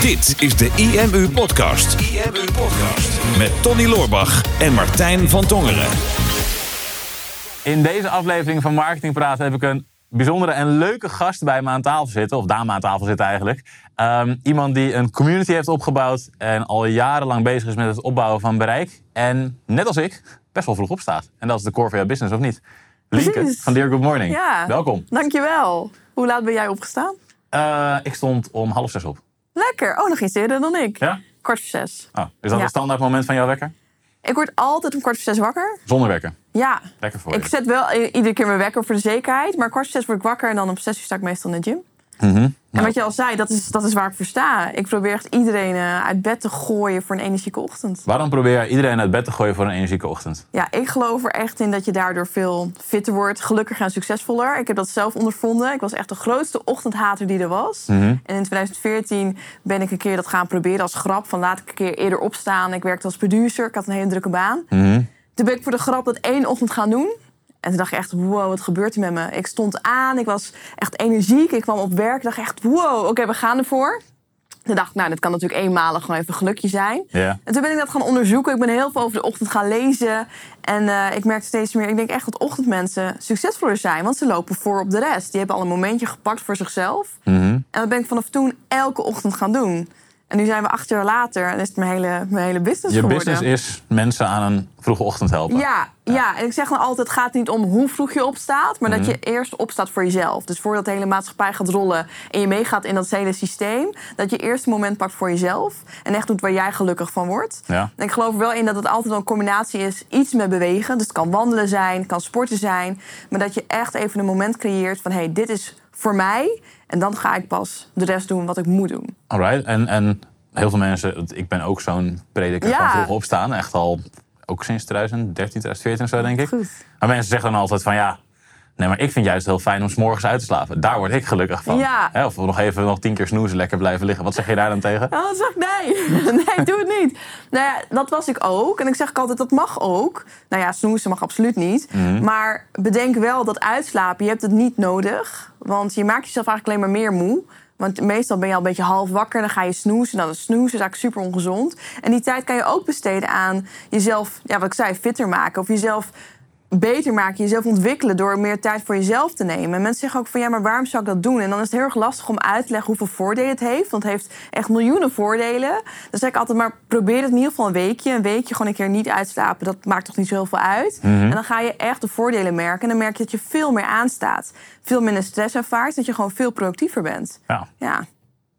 Dit is de IMU Podcast. IMU Podcast. Met Tony Loorbach en Martijn van Tongeren. In deze aflevering van Marketing Praat heb ik een bijzondere en leuke gast bij me aan tafel zitten. Of dame aan tafel zitten eigenlijk. Ehm, iemand die een community heeft opgebouwd en al jarenlang bezig is met het opbouwen van bereik. En net als ik, best wel vroeg opstaat. En dat is de core van jouw business, of niet? Lienke Precies. van Dear Good Morning. Ja. Welkom. Dankjewel. Hoe laat ben jij opgestaan? Eh, ik stond om half zes op. Lekker. Oh, nog iets eerder dan ik. Ja? Kwart voor zes. Oh, is dat Ja. een standaard moment van jouw wekker? Ik word altijd om kwart voor zes wakker. Zonder wekker. Ja. Lekker voor je. Ik zet wel iedere keer mijn wekker voor de zekerheid. Maar kwart voor zes word ik wakker en dan om zes uur sta ik meestal in de gym. Mhm. En wat je al zei, dat is, dat is waar ik voor sta. Ik probeer echt iedereen eh, uit bed te gooien voor een energieke ochtend. Waarom probeer je iedereen uit bed te gooien voor een energieke ochtend? Ja, ik geloof er echt in dat je daardoor veel fitter wordt, gelukkiger en succesvoller. Ik heb dat zelf ondervonden. Ik was echt de grootste ochtendhater die er was. Mhm. En in 2014 ben ik een keer dat gaan proberen als grap. Van laat ik een keer eerder opstaan. Ik werkte als producer. Ik had een hele drukke baan. Mhm. Toen ben ik voor de grap dat één ochtend gaan doen. En toen dacht ik echt, wow, wat gebeurt er met me? Ik stond aan, ik was echt energiek. Ik kwam op werk, ik dacht echt, wow, oké, we gaan ervoor. Toen dacht ik, nou, dit kan natuurlijk eenmalig gewoon even een gelukje zijn. En toen ben ik dat gaan onderzoeken. Ik ben heel veel over de ochtend gaan lezen. En eh, ik merkte steeds meer, ik denk echt dat ochtendmensen succesvoller zijn. Want ze lopen voor op de rest. Die hebben al een momentje gepakt voor zichzelf. Mhm. En dat ben ik vanaf toen elke ochtend gaan doen. En nu zijn we acht jaar later en is het mijn hele, mijn hele business Je geworden. business is mensen aan een vroege ochtend helpen. Ja, ja, en ik zeg dan altijd: het gaat niet om hoe vroeg je opstaat, maar Mhm. dat je eerst opstaat voor jezelf. Dus voordat de hele maatschappij gaat rollen en je meegaat in dat hele systeem, dat je eerst een moment pakt voor jezelf en echt doet waar jij gelukkig van wordt. Ja. En ik geloof er wel in dat het altijd een combinatie is: iets met bewegen. Dus het kan wandelen zijn, het kan sporten zijn, maar dat je echt even een moment creëert van: hé, hey, dit is voor mij. En dan ga ik pas de rest doen wat ik moet doen. Alright. En, en heel veel mensen, ik ben ook zo'n prediker Ja. van vroeg opstaan. Echt al, ook sinds 2013, 2014 of zo denk ik. Goed. Maar mensen zeggen dan altijd van ja, nee, maar ik vind juist heel fijn om 's morgens uit te slapen. Daar word ik gelukkig van. Ja. Hè, of nog even nog tien keer snoezen, lekker blijven liggen. Wat zeg je daar dan tegen? Ja, dan zeg ik nee. nee, doe het niet. Nou ja, dat was ik ook. En ik zeg ook altijd, dat mag ook. Nou ja, snoezen mag absoluut niet. Maar bedenk wel dat uitslapen, je hebt het niet nodig. Want je maakt jezelf eigenlijk alleen maar meer moe. Want meestal ben je al een beetje half wakker, dan ga je snoezen. Dan is snoezen is eigenlijk super ongezond. En die tijd kan je ook besteden aan jezelf, ja, wat ik zei, fitter maken. Of jezelf beter maken, jezelf ontwikkelen door meer tijd voor jezelf te nemen. En mensen zeggen ook van ja, maar waarom zou ik dat doen? En dan is het heel erg lastig om uit te leggen hoeveel voordelen het heeft. Want het heeft echt miljoenen voordelen. Dan zeg ik altijd maar probeer het in ieder geval een weekje. Een weekje gewoon een keer niet uitslapen. Dat maakt toch niet zo heel veel uit. En dan ga je echt de voordelen merken. En dan merk je dat je veel meer aanstaat. Veel minder stress ervaart. Dat je gewoon veel productiever bent. Ja, Ja,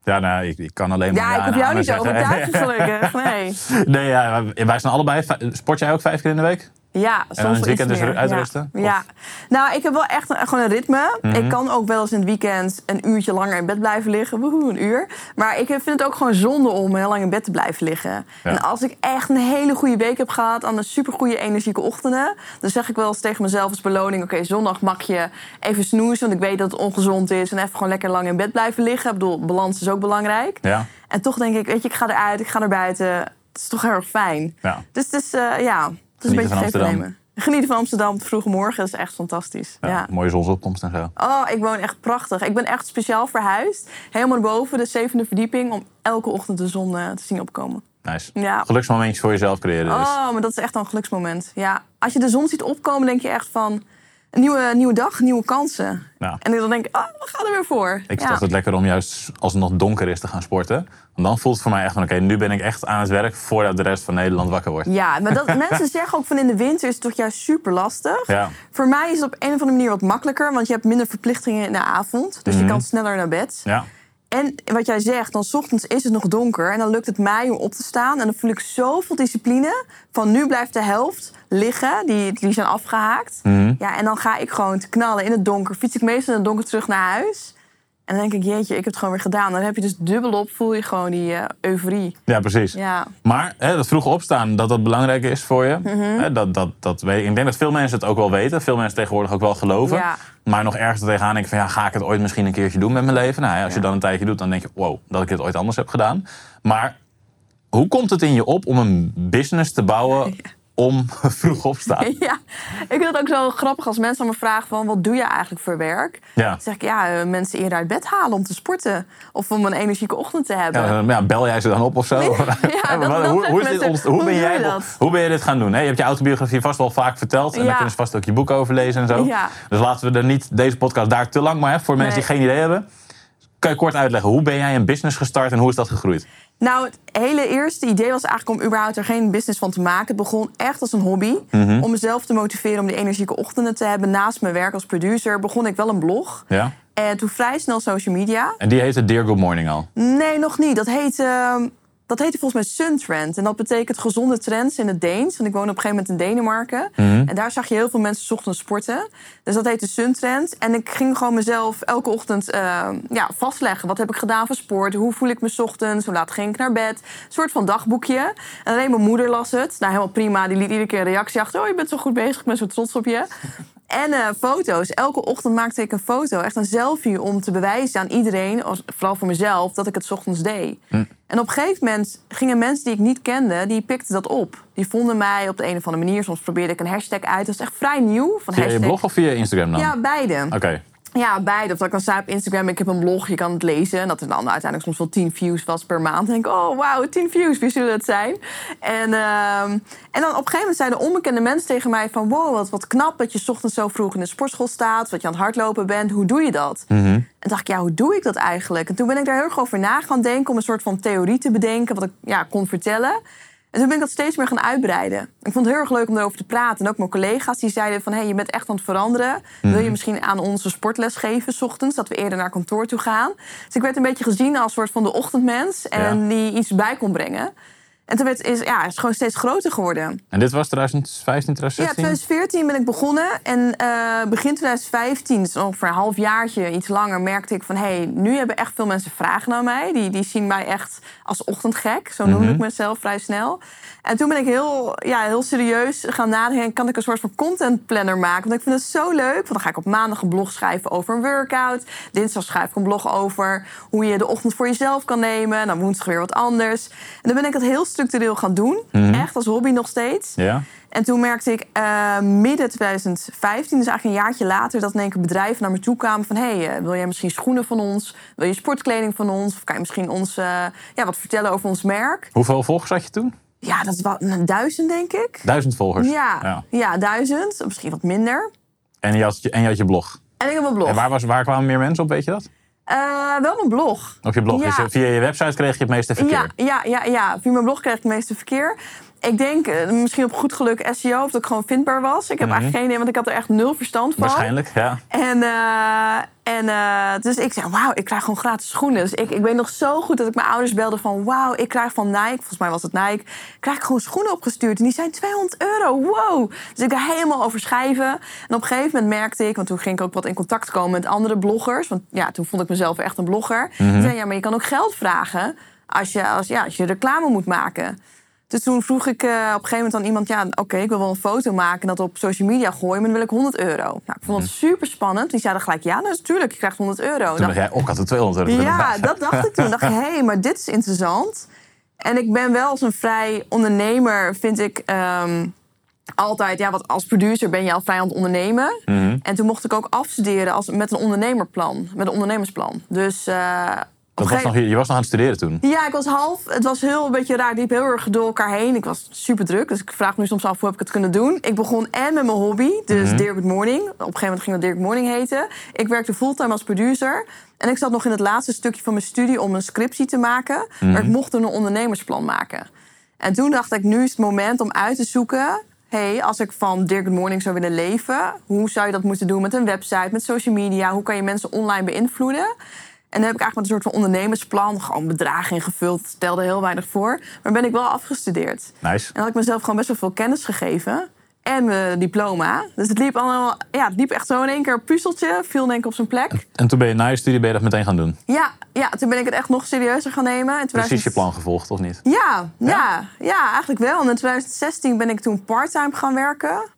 ja nou, ik, ik kan alleen maar ja ik heb jou niet zo overtuigd gelukkig. Nee. Nee, ja, wij zijn allebei. Sport jij ook vijf keer in de week? Ja, soms dan in het weekend dus uitrusten? Ja. Nou, ik heb wel echt een, gewoon een ritme. Mhm. Ik kan ook wel eens in het weekend een uurtje langer in bed blijven liggen. Woehoe, een uur. Maar ik vind het ook gewoon zonde om heel lang in bed te blijven liggen. Ja. En als ik echt een hele goede week heb gehad... aan een supergoeie energieke ochtenden... dan zeg ik wel eens tegen mezelf als beloning... oké, zondag mag je even snoezen, want ik weet dat het ongezond is... en even gewoon lekker lang in bed blijven liggen. Ik bedoel, balans is ook belangrijk. Ja. En toch denk ik, weet je, ik ga eruit, ik ga naar buiten. Het is toch heel erg fijn. Dus het is, eh, ja, het is van een beetje geven Amsterdam. Genieten van Amsterdam de vroege morgen is echt fantastisch. Ja, Ja. Mooie zonsopkomst en zo. Oh, ik woon echt prachtig. Ik ben echt speciaal verhuisd. Helemaal boven, de zevende verdieping... om elke ochtend de zon eh, te zien opkomen. Nice. Ja. Geluksmomentjes voor jezelf creëren dus. Oh, maar dat is echt een geluksmoment. Ja, als je de zon ziet opkomen, denk je echt van... Een nieuwe, nieuwe dag, nieuwe kansen. Ja. En dan denk ik, oh, we gaan er weer voor. Ik vind ja. het lekker om juist als het nog donker is te gaan sporten. Want dan voelt het voor mij echt van oké, nu ben ik echt aan het werk voordat de rest van Nederland wakker wordt. Ja, maar dat, mensen zeggen ook van in de winter is het toch juist super lastig. Ja. Voor mij is het op een of andere manier wat makkelijker, want je hebt minder verplichtingen in de avond. Dus je kan sneller naar bed. Ja. En wat jij zegt, dan 's ochtends is het nog donker en dan lukt het mij om op te staan. En dan voel ik zoveel discipline. Van nu blijft de helft liggen, die, die zijn afgehaakt. Ja, en dan ga ik gewoon te knallen in het donker. Fiets ik meestal in het donker terug naar huis. En dan denk ik, jeetje, ik heb het gewoon weer gedaan. Dan heb je dus dubbelop, voel je gewoon die eh, euforie. ja, precies. Ja. Maar hè, dat vroeg opstaan, dat dat belangrijk is voor je. Mhm. hè, dat, dat, dat weet ik. ik denk dat veel mensen het ook wel weten. Veel mensen tegenwoordig ook wel geloven. Ja. Maar nog ergens er tegenaan denken van... Ja, ga ik het ooit misschien een keertje doen met mijn leven? Nou als je dan een tijdje doet, dan denk je... Wow, dat ik dit ooit anders heb gedaan. Maar hoe komt het in je op om een business te bouwen... om vroeg opstaan? Ja, ik vind het ook zo grappig als mensen aan me vragen van... wat doe je eigenlijk voor werk? Ja. Dan zeg ik, ja, eh, mensen eerder uit bed halen om te sporten. Of om een energieke ochtend te hebben. Ja, ja, bel jij ze dan op of zo? Hoe, ben jij, je dat? hoe ben je dit gaan doen? Hè? Je hebt je autobiografie vast wel vaak verteld. En Ja. daar kunnen ze vast ook je boek over lezen en zo. Ja. Dus laten we er niet deze podcast daar te lang maar hè, voor mensen die geen idee hebben. Kan je kort uitleggen, hoe ben jij een business gestart en hoe is dat gegroeid? Nou, het hele eerste idee was eigenlijk om überhaupt er geen business van te maken. Het begon echt als een hobby. Mhm. Om mezelf te motiveren om die energieke ochtenden te hebben. Naast mijn werk als producer begon ik wel een blog. Ja? En toen vrij snel social media. En die heette Dear Good Morning al. Nee, nog niet. Dat heet, ehm, dat heette volgens mij Suntrend. En dat betekent gezonde trends in het Deens. Want ik woon op een gegeven moment in Denemarken. Mhm. En daar zag je heel veel mensen 's ochtends sporten. Dus dat heette Suntrend. En ik ging gewoon mezelf elke ochtend ehm, ja, vastleggen. Wat heb ik gedaan voor sport? Hoe voel ik me 's ochtends? Hoe laat ging ik naar bed? Een soort van dagboekje. En alleen mijn moeder las het. Nou, helemaal prima. Die liet iedere keer een reactie achter. Oh, je bent zo goed bezig. Ik ben zo trots op je. En eh, foto's. Elke ochtend maakte ik een foto. Echt een selfie om te bewijzen aan iedereen, als- vooral voor mezelf, dat ik het ochtends deed. En op een gegeven moment gingen mensen die ik niet kende, die pikten dat op. Die vonden mij op de een of andere manier. Soms probeerde ik een hashtag uit. Dat is echt vrij nieuw. Van Via je blog of via Instagram dan? Ja, beide. Oké. Ja, beide. Of dat ik dan sta op Instagram, ik heb een blog, je kan het lezen. En dat er dan uiteindelijk soms wel 10 views was per maand. Dan denk ik, oh wauw, 10 views, wie zullen het zijn? En, ehm, en dan op een gegeven moment zeiden onbekende mensen tegen mij van... wow, wat, wat knap dat je 's ochtends zo vroeg in de sportschool staat... dat je aan het hardlopen bent, hoe doe je dat? En dacht ik, ja, hoe doe ik dat eigenlijk? En toen ben ik daar heel erg over na gaan denken... om een soort van theorie te bedenken, wat ik ja, kon vertellen... En toen ben ik dat steeds meer gaan uitbreiden. Ik vond het heel erg leuk om erover te praten. En ook mijn collega's die zeiden van... hé, hey, je bent echt aan het veranderen. Wil je misschien aan onze sportles geven... s ochtends, dat we eerder naar kantoor toe gaan? Dus ik werd een beetje gezien als soort van de ochtendmens... en Ja. die iets bij kon brengen. En toen werd, is, ja, is het gewoon steeds groter geworden. En dit was 2015, Ja, 2016? 2014 ben ik begonnen. En eh, begin 2015, dus ongeveer een halfjaartje, iets langer, merkte ik van... hé, hey, nu hebben echt veel mensen vragen naar mij. Die, die zien mij echt als ochtendgek. Zo noemde ik mezelf vrij snel. En toen ben ik heel, ja, heel serieus gaan nadenken... kan ik een soort van content planner maken? Want ik vind het zo leuk. Want dan ga ik op maandag een blog schrijven over een workout. Dinsdag schrijf ik een blog over hoe je de ochtend voor jezelf kan nemen. En dan woensdag weer wat anders. En dan ben ik het heel structureel gaan doen. Echt als hobby nog steeds. Ja? En toen merkte ik eh, midden 2015, dus eigenlijk een jaartje later, dat in één keer bedrijven naar me toe kwamen van: hey, eh, wil jij misschien schoenen van ons? Wil je sportkleding van ons? Of kan je misschien ons eh, ja, wat vertellen over ons merk? Hoeveel volgers had je toen? Ja, dat wel een duizend, denk ik. Duizend volgers? Ja, ja. duizend, misschien wat minder. En, je had, je- en je had je blog. En ik heb een blog. En waar, was, waar kwamen meer mensen op, weet je dat? Eh, wel een blog. Op je blog. Ja. Dus je- via je website kreeg je het meeste verkeer. Ja, ja, ja, ja. Via mijn blog kreeg ik het meeste verkeer. Ik denk eh, misschien op goed geluk SEO, of dat ik gewoon vindbaar was. Ik heb eigenlijk geen idee, want ik had er echt nul verstand van. Mhm. Waarschijnlijk, ja. En, eh, en eh, dus ik zei, wauw, ik krijg gewoon gratis schoenen. Dus ik, ik weet nog zo goed dat ik mijn ouders belde van... wauw, ik krijg van Nike, volgens mij was het Nike... krijg ik gewoon schoenen opgestuurd. En die zijn 200 euro, wow. Dus ik daar helemaal over schrijven. En op een gegeven moment merkte ik... want toen ging ik ook wat in contact komen met andere bloggers. Want ja, toen vond ik mezelf echt een blogger. Die zei, ja, maar je kan ook geld vragen... als je, als, ja, als je reclame moet maken... Dus toen vroeg ik eh, op een gegeven moment aan iemand... ja, oké, ik wil wel een foto maken en dat op social media gooien... maar dan wil ik 100 euro. Nou, ik vond het super spannend. Die zeiden gelijk, ja, natuurlijk, je krijgt 100 euro. Toen dacht jij, had er 200 euro ja, dat dacht ik toen. dacht ik, hé, hey, maar dit is interessant. En ik ben wel als een vrij ondernemer, vind ik... ehm, altijd, ja, wat als producer ben je al vrij aan het ondernemen. Mhm. En toen mocht ik ook afstuderen als, met een ondernemerplan. Met een ondernemersplan. Dus... eh, Dat was nog, je was nog aan het studeren toen. ja, ik was half. Het was heel een beetje raar. Ik liep heel erg door elkaar heen. Ik was super druk. Dus ik vraag me nu soms af hoe heb ik het kunnen doen. Ik begon en met mijn hobby. Dus Dear Good Morning. Op een gegeven moment ging dat Dear Good Morning heten. Ik werkte fulltime als producer. En ik zat nog in het laatste stukje van mijn studie om een scriptie te maken. Maar ik mocht toen een ondernemersplan maken. En toen dacht ik, nu is het moment om uit te zoeken... hey, als ik van Dear Good Morning zou willen leven... hoe zou je dat moeten doen met een website, met social media? Hoe kan je mensen online beïnvloeden? En dan heb ik eigenlijk met een soort van ondernemersplan... gewoon bedragen ingevuld, stelde heel weinig voor. Maar ben ik wel afgestudeerd. Nice. En had ik mezelf gewoon best wel veel kennis gegeven. En mijn diploma. Dus het liep, allemaal, ja, het liep echt zo in één keer een puzzeltje. Viel één keer op zijn plek. En toen ben je na je studie ben je dat meteen gaan doen. Ja, ja, toen ben ik het echt nog serieuzer gaan nemen. 2000 Precies je plan gevolgd, of niet? Ja, ja, ja, eigenlijk wel. En in 2016 ben ik toen parttime gaan werken.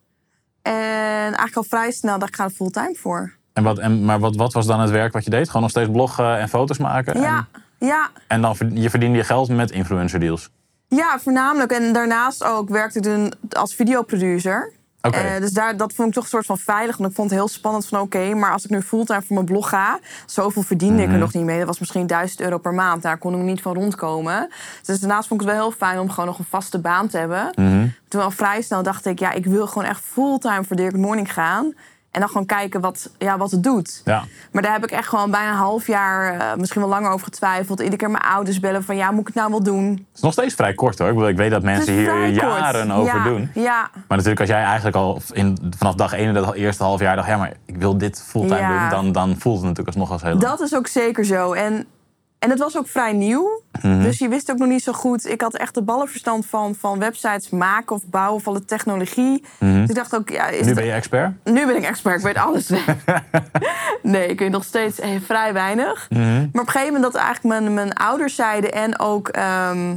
En eigenlijk al vrij snel dacht ik ga er fulltime voor. En wat, en, maar wat, wat was dan het werk wat je deed? Gewoon nog steeds bloggen en foto's maken? Ja, En, ja, en dan je verdiende je geld met influencer deals. Ja, voornamelijk. En daarnaast ook werkte ik toen als videoproducer. Oké. Eh, dus daar, dat vond ik toch een soort van veilig. Want ik vond het heel spannend van oké, maar als ik nu fulltime voor mijn blog ga... zoveel verdiende ik Mhm. er nog niet mee. Dat was misschien 1000 euro per maand. Daar kon ik niet van rondkomen. Dus daarnaast vond ik het wel heel fijn om gewoon nog een vaste baan te hebben. Mhm. Toen al vrij snel dacht ik, ja, ik wil gewoon echt fulltime voor Dirk Morning gaan. En dan gewoon kijken wat, ja, wat het doet. Ja. Maar daar heb ik echt gewoon bijna een half jaar, eh, misschien wel langer over getwijfeld. Iedere keer mijn ouders bellen van, ja, moet ik het nou wel doen? Het is nog steeds vrij kort hoor. Ik, bedoel, ik weet dat mensen hier kort. jaren over ja, doen. Ja, Maar natuurlijk, als jij eigenlijk al in, vanaf dag 1 en dat eerste half jaar dacht, ja, maar ik wil dit fulltime doen, dan, dan voelt het natuurlijk alsnog als heel dat is ook zeker zo. En, en het was ook vrij nieuw. Mhm. Dus je wist ook nog niet zo goed. Ik had echt de ballenverstand van, van websites maken of bouwen van de technologie. Dus ik dacht ook, ja, is Mhm. Nu ben je expert. Nu ben ik expert, ik weet alles. nee, ik weet nog steeds eh, vrij weinig. Mhm. Maar op een gegeven moment dat eigenlijk mijn, mijn ouders zeiden... en ook ehm,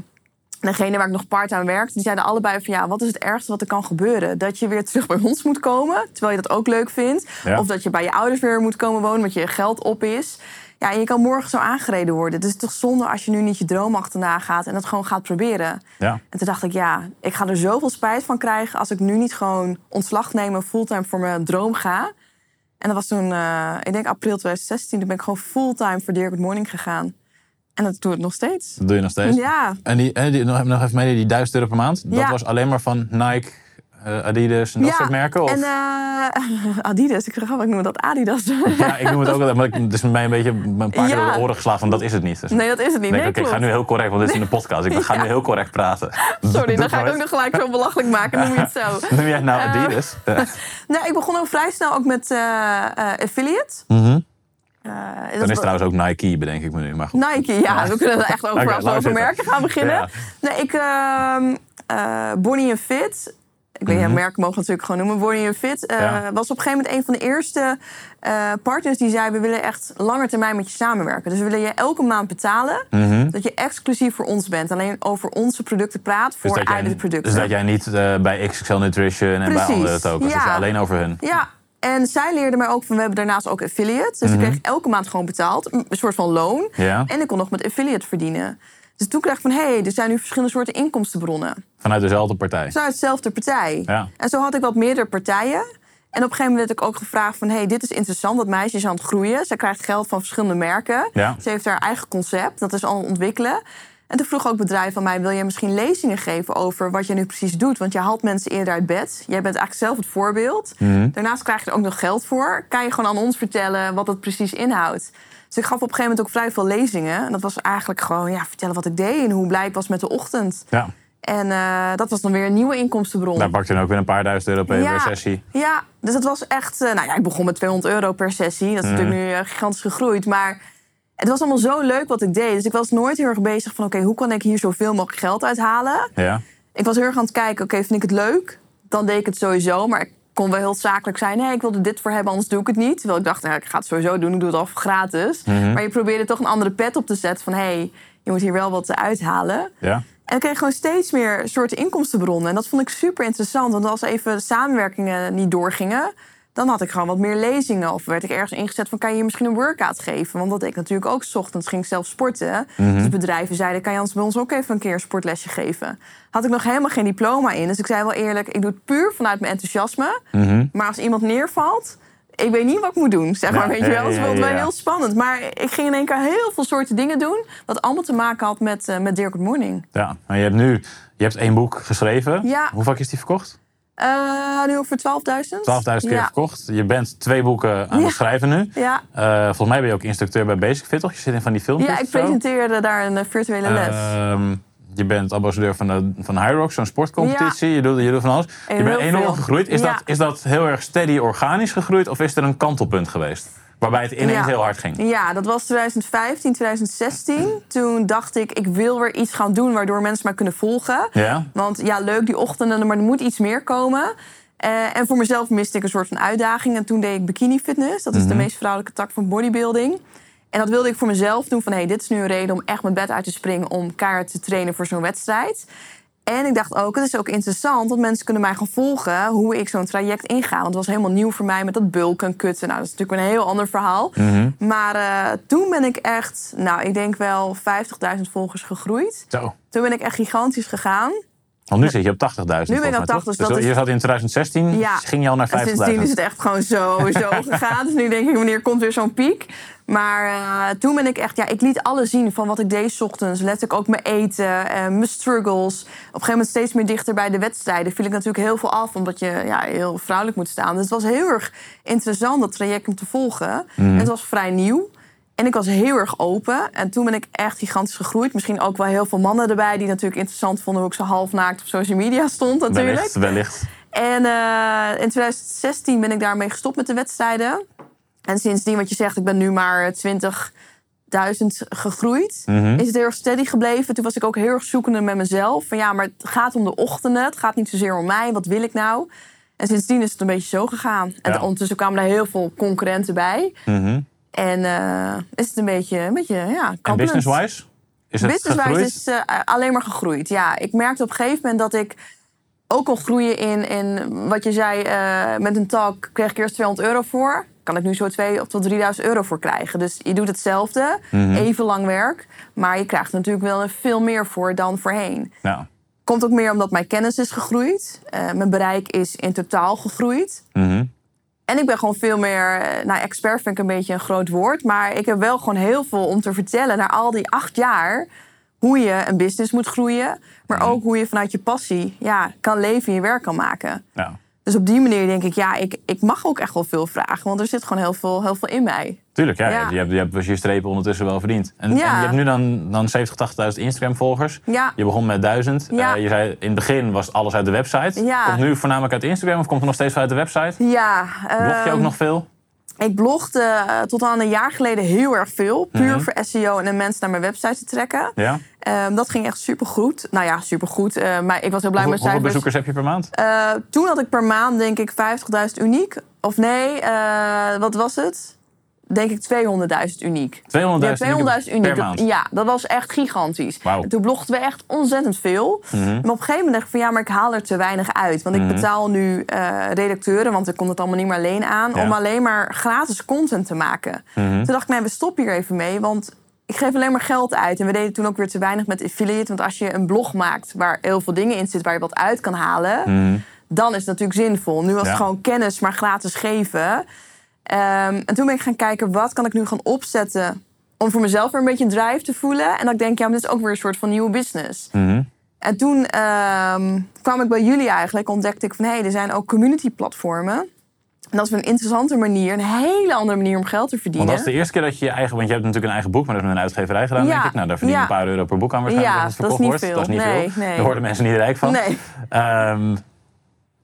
degene waar ik nog part-time werkte... die zeiden allebei van ja, wat is het ergste wat er kan gebeuren? Dat je weer terug bij ons moet komen, terwijl je dat ook leuk vindt. Ja. Of dat je bij je ouders weer moet komen wonen, want je geld op is. Ja, je kan morgen zo aangereden worden. Dus het is toch zonde als je nu niet je droom achterna gaat... en dat gewoon gaat proberen. Ja. En toen dacht ik, ja, ik ga er zoveel spijt van krijgen als ik nu niet gewoon ontslag neem en fulltime voor mijn droom ga. En dat was toen, eh, ik denk april 2016, toen ben ik gewoon fulltime voor Dirk Good Morning gegaan. En dat doe ik nog steeds. Dat doe je nog steeds. Ja, En, die, en die, nog, even mee, die 1000 euro per maand. Dat Ja. was alleen maar van Nike, eh, Adidas en dat ja. soort merken? Of? En eh, Adidas, ik zeg grappig, ik noem dat Adidas. Ja, ik noem het ook altijd, maar het is mij een beetje een paar keer Ja. door de oren geslagen van dat is het niet. Dus nee, dat is het niet. Nee, oké, ik ga nu heel correct, want dit is in de podcast. Ik ga Ja. nu heel correct praten. Sorry, dan ga ik ook nog gelijk zo belachelijk maken, noem je het zo. Noem jij nou Eh, Adidas? Nee, ik begon ook vrij snel ook met affiliate. Mhm. Dan is trouwens ook Nike, bedenk ik me nu. Maar goed. Nike, ja, we kunnen er echt over, Oké, als we laat over merken gaan beginnen. Ja. Nee, ik, ehm eh, Bonnie en Fit. Ik weet niet, Mhm. merken mogen natuurlijk gewoon noemen. Bonnie en Fit eh, Ja. was op een gegeven moment een van de eerste eh, partners die zei: We willen echt langer termijn met je samenwerken. Dus we willen je elke maand betalen. Mhm. Dat je exclusief voor ons bent. Alleen over onze producten praat voor Dus dat, jij, eigen producten. dus dat jij niet eh, bij XXL Nutrition en bij andere tokens, dus ja. alleen over hun. Ja, en zij leerde mij ook van, we hebben daarnaast ook affiliate. Dus ik kreeg elke maand gewoon betaald, een soort van loon. Mhm. Ja. En ik kon nog met affiliate verdienen. Dus toen kreeg ik van, hé, hey, er zijn nu verschillende soorten inkomstenbronnen. Vanuit dezelfde partij. Vanuit dezelfde partij. Ja. En zo had ik wat meerdere partijen. En op een gegeven moment werd ik ook gevraagd van... hé, hey, dit is interessant, dat meisje is aan het groeien. Zij krijgt geld van verschillende merken. Ja. Ze heeft haar eigen concept, dat is al aan het ontwikkelen. En toen vroeg ook bedrijf van mij... wil jij misschien lezingen geven over wat je nu precies doet? Want je haalt mensen eerder uit bed. Jij bent eigenlijk zelf het voorbeeld. Mhm. Daarnaast krijg je er ook nog geld voor. Kan je gewoon aan ons vertellen wat het precies inhoudt. Dus ik gaf op een gegeven moment ook vrij veel lezingen. En dat was eigenlijk gewoon ja, vertellen wat ik deed... en hoe blij ik was met de ochtend. Ja. En eh, dat was dan weer een nieuwe inkomstenbron. Daar pak je dan ook weer een paar duizend euro per Ja. per sessie. Ja, dus dat was echt... eh, nou ja, ik begon met 200 euro per sessie. Dat is Mhm. natuurlijk nu eh, gigantisch gegroeid. Maar het was allemaal zo leuk wat ik deed. Dus ik was nooit heel erg bezig van... oké, hoe kan ik hier zoveel mogelijk geld uithalen? Ja. Ik was heel erg aan het kijken, oké, vind ik het leuk? Dan deed ik het sowieso, maar ik kon wel heel zakelijk zijn. Nee, ik wilde dit voor hebben, anders doe ik het niet. Terwijl ik dacht, nou, ik ga het sowieso doen, ik doe het al gratis. Mhm. Maar je probeerde toch een andere pet op te zetten van... hé, hey, je moet hier wel wat uithalen. Ja. En ik kreeg gewoon steeds meer soorten inkomstenbronnen. En dat vond ik super interessant. Want als even samenwerkingen niet doorgingen... dan had ik gewoon wat meer lezingen. Of werd ik ergens ingezet van... kan je hier misschien een workout geven? Want dat deed ik natuurlijk ook. 's ochtends ging ik zelf sporten. Dus bedrijven zeiden... kan je ons bij ons ook even een keer een sportlesje geven? Had ik nog helemaal geen diploma in. Dus ik zei wel eerlijk... ik doe het puur vanuit mijn enthousiasme. Maar als iemand neervalt... Ik weet niet wat ik moet doen, zeg maar. Ja, weet je wel? Ik vond het ja, wel ja. heel spannend. Maar ik ging in één keer heel veel soorten dingen doen... wat allemaal te maken had met, eh met Dirk Good Morning. ja. Maar je hebt nu je hebt één boek geschreven. Ja. Hoe vaak is die verkocht? 12.000 Eh, nu over 12.000. keer ja. verkocht. Je bent twee boeken aan Ja. het schrijven nu. Ja. Eh, volgens mij ben je ook instructeur bij Basic Fit, toch? Je zit in van die filmpjes ja, ik presenteerde daar een eh, virtuele les. Je bent ambassadeur van, de, van Hyrox, zo'n sportcompetitie. Je, doet, je doet van alles. En je bent enorm veel. gegroeid. Is, Ja. dat, is dat heel erg steady, organisch gegroeid? Of is er een kantelpunt geweest? Waarbij het ineens Ja. heel hard ging. Ja, dat was 2015, 2016. Toen dacht ik, ik wil weer iets gaan doen waardoor mensen mij kunnen volgen. Ja? Want ja, leuk die ochtenden, maar er moet iets meer komen. Eh, en voor mezelf miste ik een soort van uitdaging. En toen deed ik bikini fitness. Dat is Mhm. de meest vrouwelijke tak van bodybuilding. En dat wilde ik voor mezelf doen. Van hey, dit is nu een reden om echt mijn bed uit te springen. Om keihard te trainen voor zo'n wedstrijd. En ik dacht ook, het is ook interessant, want mensen kunnen mij gaan volgen hoe ik zo'n traject inga. Want het was helemaal nieuw voor mij met dat bulken en kutten. Nou, dat is natuurlijk een heel ander verhaal. Mhm. Maar eh, toen ben ik echt, nou, ik denk wel 50.000 volgers gegroeid. Zo. Toen ben ik echt gigantisch gegaan. Want nu zit je op 80.000. Nu ben ik op toch? 80, Dus dat is- je zat in 2016, Ja. ging je al naar En sindsdien is 50.000. het echt gewoon zo, zo gegaan. Dus nu denk ik, wanneer komt weer zo'n piek? Maar eh, toen ben ik echt, ja, ik liet alles zien van wat ik deed ochtends. Letterlijk ook mijn eten, eh, mijn struggles. Op een gegeven moment steeds meer dichter bij de wedstrijden. Viel ik natuurlijk heel veel af, omdat je ja, heel vrouwelijk moet staan. Dus het was heel erg interessant, dat traject om te volgen. En het was vrij nieuw. En ik was heel erg open. En toen ben ik echt gigantisch gegroeid. Misschien ook wel heel veel mannen erbij... die natuurlijk interessant vonden hoe ik zo halfnaakt op social media stond natuurlijk. Wellicht, wellicht. En eh, in 2016 ben ik daarmee gestopt met de wedstrijden. En sindsdien, wat je zegt, ik ben nu maar 20.000 gegroeid. Mhm. Is het heel erg steady gebleven. Toen was ik ook heel erg zoekende met mezelf. Van ja, maar het gaat om de ochtenden. Het gaat niet zozeer om mij. Wat wil ik nou? En sindsdien is het een beetje zo gegaan. En Ja. ondertussen kwamen er heel veel concurrenten bij. Mhm. En eh, is het een beetje, een beetje ja, En business-wise? Is het Business-wise is eh, alleen maar gegroeid. Ja, ik merkte op een gegeven moment dat ik ook kon groeien in, in wat je zei, eh, met een talk kreeg ik eerst 200 euro voor. Kan ik nu zo 2 of tot 3000 euro voor krijgen. Dus je doet hetzelfde, Mhm. even lang werk. Maar je krijgt er natuurlijk wel veel meer voor dan voorheen. Ja. Komt ook meer omdat mijn kennis is gegroeid. Mijn bereik is in totaal gegroeid. Mhm. En ik ben gewoon veel meer, eh, nou expert vind ik een beetje een groot woord, maar ik heb wel gewoon heel veel om te vertellen na al die acht jaar hoe je een business moet groeien, maar Mhm. ook hoe je vanuit je passie ja, kan leven en je werk kan maken. ja. Dus op die manier denk ik, ja, ik, ik mag ook echt wel veel vragen, want er zit gewoon heel veel, heel veel in mij. Tuurlijk, ja. Ja. Je, hebt, je hebt je strepen ondertussen wel verdiend. En, Ja. en je hebt nu dan, dan 70, 80.000 Instagram-volgers. Ja. Je begon met 1000. Ja. Eh, je zei in het begin was alles uit de website. Ja. Komt nu voornamelijk uit Instagram of komt het nog steeds vanuit de website? Ja, Blog je ook ehm, nog veel? Ik blogde eh, tot aan een jaar geleden heel erg veel. Puur Mhm. voor SEO en om mensen naar mijn website te trekken. Ja. Ehm, dat ging echt supergoed. Nou ja, supergoed. Eh, maar ik was heel blij Hoeveel, met hoeveel cijfers. bezoekers heb je per maand? Eh, toen had ik per maand denk ik 50.000 uniek. Of nee, wat was het? Denk ik 200.000 uniek. 200.000 Ja, 200.000 uniek. per Dat- maand. Ja, dat was echt gigantisch. En toen blogden we echt ontzettend veel. Mhm. Maar op een gegeven moment dacht ik van ja, maar ik haal er te weinig uit. Want ik betaal nu eh, redacteuren, want ik kon het allemaal niet meer alleen aan, Ja. om alleen maar gratis content te maken. Mhm. Toen dacht ik, nee, we stoppen hier even mee. Want ik geef alleen maar geld uit. En we deden toen ook weer te weinig met affiliate. Want als je een blog maakt waar heel veel dingen in zitten waar je wat uit kan halen, Mhm. dan is het natuurlijk zinvol. Nu was Ja. het gewoon kennis, maar gratis geven. Ehm, en toen ben ik gaan kijken, wat kan ik nu gaan opzetten om voor mezelf weer een beetje een drive te voelen. En dat ik denk, ja, maar dit is ook weer een soort van nieuwe business. Mhm. En toen ehm, kwam ik bij jullie eigenlijk, ontdekte ik van... hé, hey, er zijn ook community platformen. En dat is een interessante manier, een hele andere manier om geld te Want verdienen. dat is de eerste keer dat je je eigen... Want je hebt natuurlijk een eigen boek, maar dat is met een uitgeverij gedaan, Ja. denk ik. Nou, daar verdien je Ja. een paar euro per boek aan waarschijnlijk Ja, als het dat is verkocht niet wordt. veel. Dat is niet Nee, veel. nee. Daar worden mensen niet rijk van. Nee. Ehm,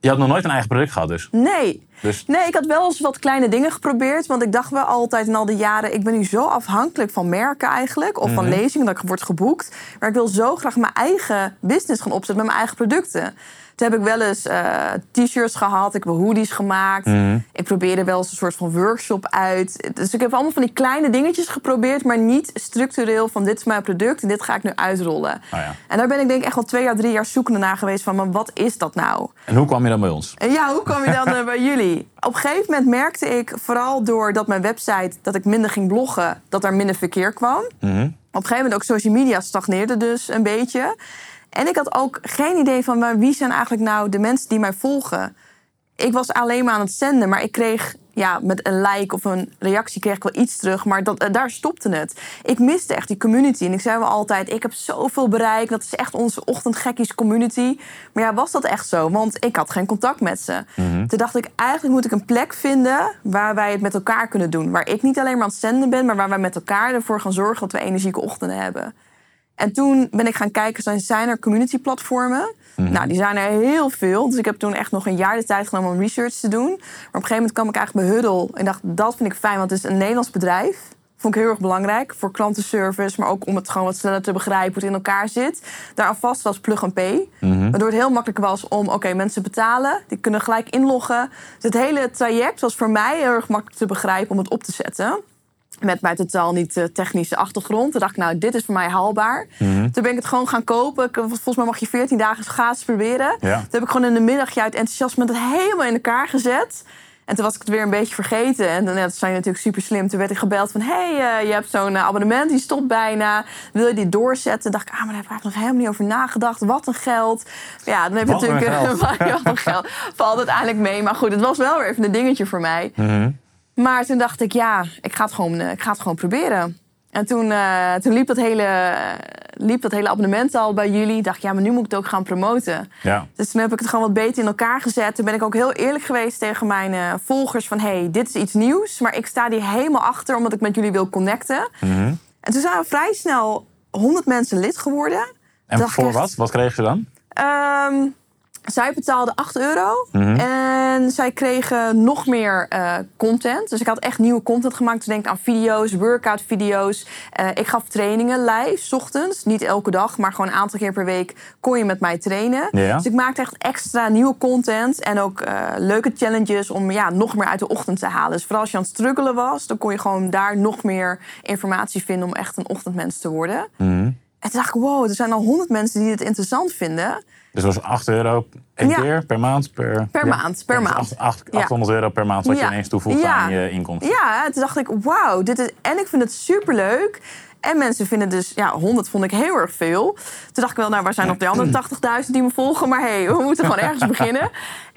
je had nog nooit een eigen product gehad dus. Nee. Dus Nee, ik had wel eens wat kleine dingen geprobeerd. Want ik dacht wel altijd in al die jaren... ik ben nu zo afhankelijk van merken eigenlijk. Of van lezingen, dat ik word geboekt. Maar ik wil zo graag mijn eigen business gaan opzetten met mijn eigen producten. Toen heb ik wel eens eh, t-shirts gehad. Ik heb hoodies gemaakt. Ik probeerde wel eens een soort van workshop uit. Dus ik heb allemaal van die kleine dingetjes geprobeerd... maar niet structureel van dit is mijn product... en dit ga ik nu uitrollen. Oh ja. En daar ben ik denk ik echt wel twee jaar, drie jaar zoekende naar geweest... van maar wat is dat nou? En hoe kwam je dan bij ons? En ja, hoe kwam je dan eh, bij jullie? Op een gegeven moment merkte ik, vooral doordat mijn website, dat ik minder ging bloggen, dat er minder verkeer kwam. Mhm. Op een gegeven moment ook social media stagneerde dus een beetje. En ik had ook geen idee van maar wie zijn eigenlijk nou de mensen die mij volgen. Ik was alleen maar aan het zenden, maar ik kreeg ja, met een like of een reactie kreeg ik wel iets terug, maar dat, eh, daar stopte het. Ik miste echt die community. En ik zei wel altijd, ik heb zoveel bereik. Dat is echt onze ochtendgekkies community. Maar ja, was dat echt zo? Want ik had geen contact met ze. Toen dacht ik, eigenlijk moet ik een plek vinden waar wij het met elkaar kunnen doen. Waar ik niet alleen maar aan het zenden ben, maar waar wij met elkaar ervoor gaan zorgen dat we energieke ochtenden hebben. En toen ben ik gaan kijken, zijn- er community platformen? Nou, die zijn er heel veel. Dus ik heb toen echt nog een jaar de tijd genomen om research te doen. Maar op een gegeven moment kwam ik eigenlijk bij Huddle. En dacht, dat vind ik fijn, want het is een Nederlands bedrijf. Vond ik heel erg belangrijk voor klantenservice, maar ook om het gewoon wat sneller te begrijpen hoe het in elkaar zit. Daaraan vast was Plug and Pay. Waardoor het heel makkelijk was om, oké, mensen betalen, die kunnen gelijk inloggen. Dus het hele traject was voor mij heel erg makkelijk te begrijpen om het op te zetten. Met mijn totaal niet eh, technische achtergrond. Toen dacht ik, nou, dit is voor mij haalbaar. Mhm. Toen ben ik het gewoon gaan kopen. Volgens mij mag je 14 dagen gratis proberen. Ja. Toen heb ik gewoon in de middag uit enthousiasme het helemaal in elkaar gezet. En toen was ik het weer een beetje vergeten. En dan ja, zijn natuurlijk super slim. Toen werd ik gebeld van... hé, hey, eh, je hebt zo'n eh, abonnement, die stopt bijna. Wil je die doorzetten? Dacht ik, ah, maar daar heb ik nog helemaal niet over nagedacht. Wat een geld. Ja, dan heb je Wat een natuurlijk... geld. wat een geld. Valt uiteindelijk mee. Maar goed, het was wel weer even een dingetje voor mij. Mhm. Maar toen dacht ik, ja, ik ga het gewoon, eh, ik ga het gewoon proberen. En toen, eh, toen liep, dat hele, liep dat hele abonnement al bij jullie. Ik dacht, ja, maar nu moet ik het ook gaan promoten. Ja. Dus toen heb ik het gewoon wat beter in elkaar gezet. Toen ben ik ook heel eerlijk geweest tegen mijn eh, volgers van... hey, dit is iets nieuws, maar ik sta hier helemaal achter... omdat ik met jullie wil connecten. Mhm. En toen zijn we vrij snel 100 mensen lid geworden. En voor echt, wat? Wat kreeg je dan? Ehm, zij betaalden 8 euro. Mhm. En zij kregen nog meer eh, content. Dus ik had echt nieuwe content gemaakt. Dus denk aan video's, workout video's. Eh, ik gaf trainingen live, 's ochtends. Niet elke dag, maar gewoon een aantal keer per week kon je met mij trainen. Ja. Dus ik maakte echt extra nieuwe content. En ook eh, leuke challenges om ja, nog meer uit de ochtend te halen. Dus vooral als je aan het struggelen was, dan kon je gewoon daar nog meer informatie vinden om echt een ochtendmens te worden. Mhm. En toen dacht ik, wow, er zijn al 100 mensen die dit interessant vinden. Dus dat was 8 euro één Ja. keer per maand? Per, Per maand, per maand. acht- acht- Ja. 800 euro per maand wat je ineens toevoegt aan je inkomsten. Ja, toen dacht ik, wauw, dit is... En ik vind het superleuk. En mensen vinden dus... Ja, 100 vond ik heel erg veel. Toen dacht ik wel, nou, waar zijn nog die andere 80.000 die me volgen? Maar hé, hey, we moeten gewoon ergens beginnen.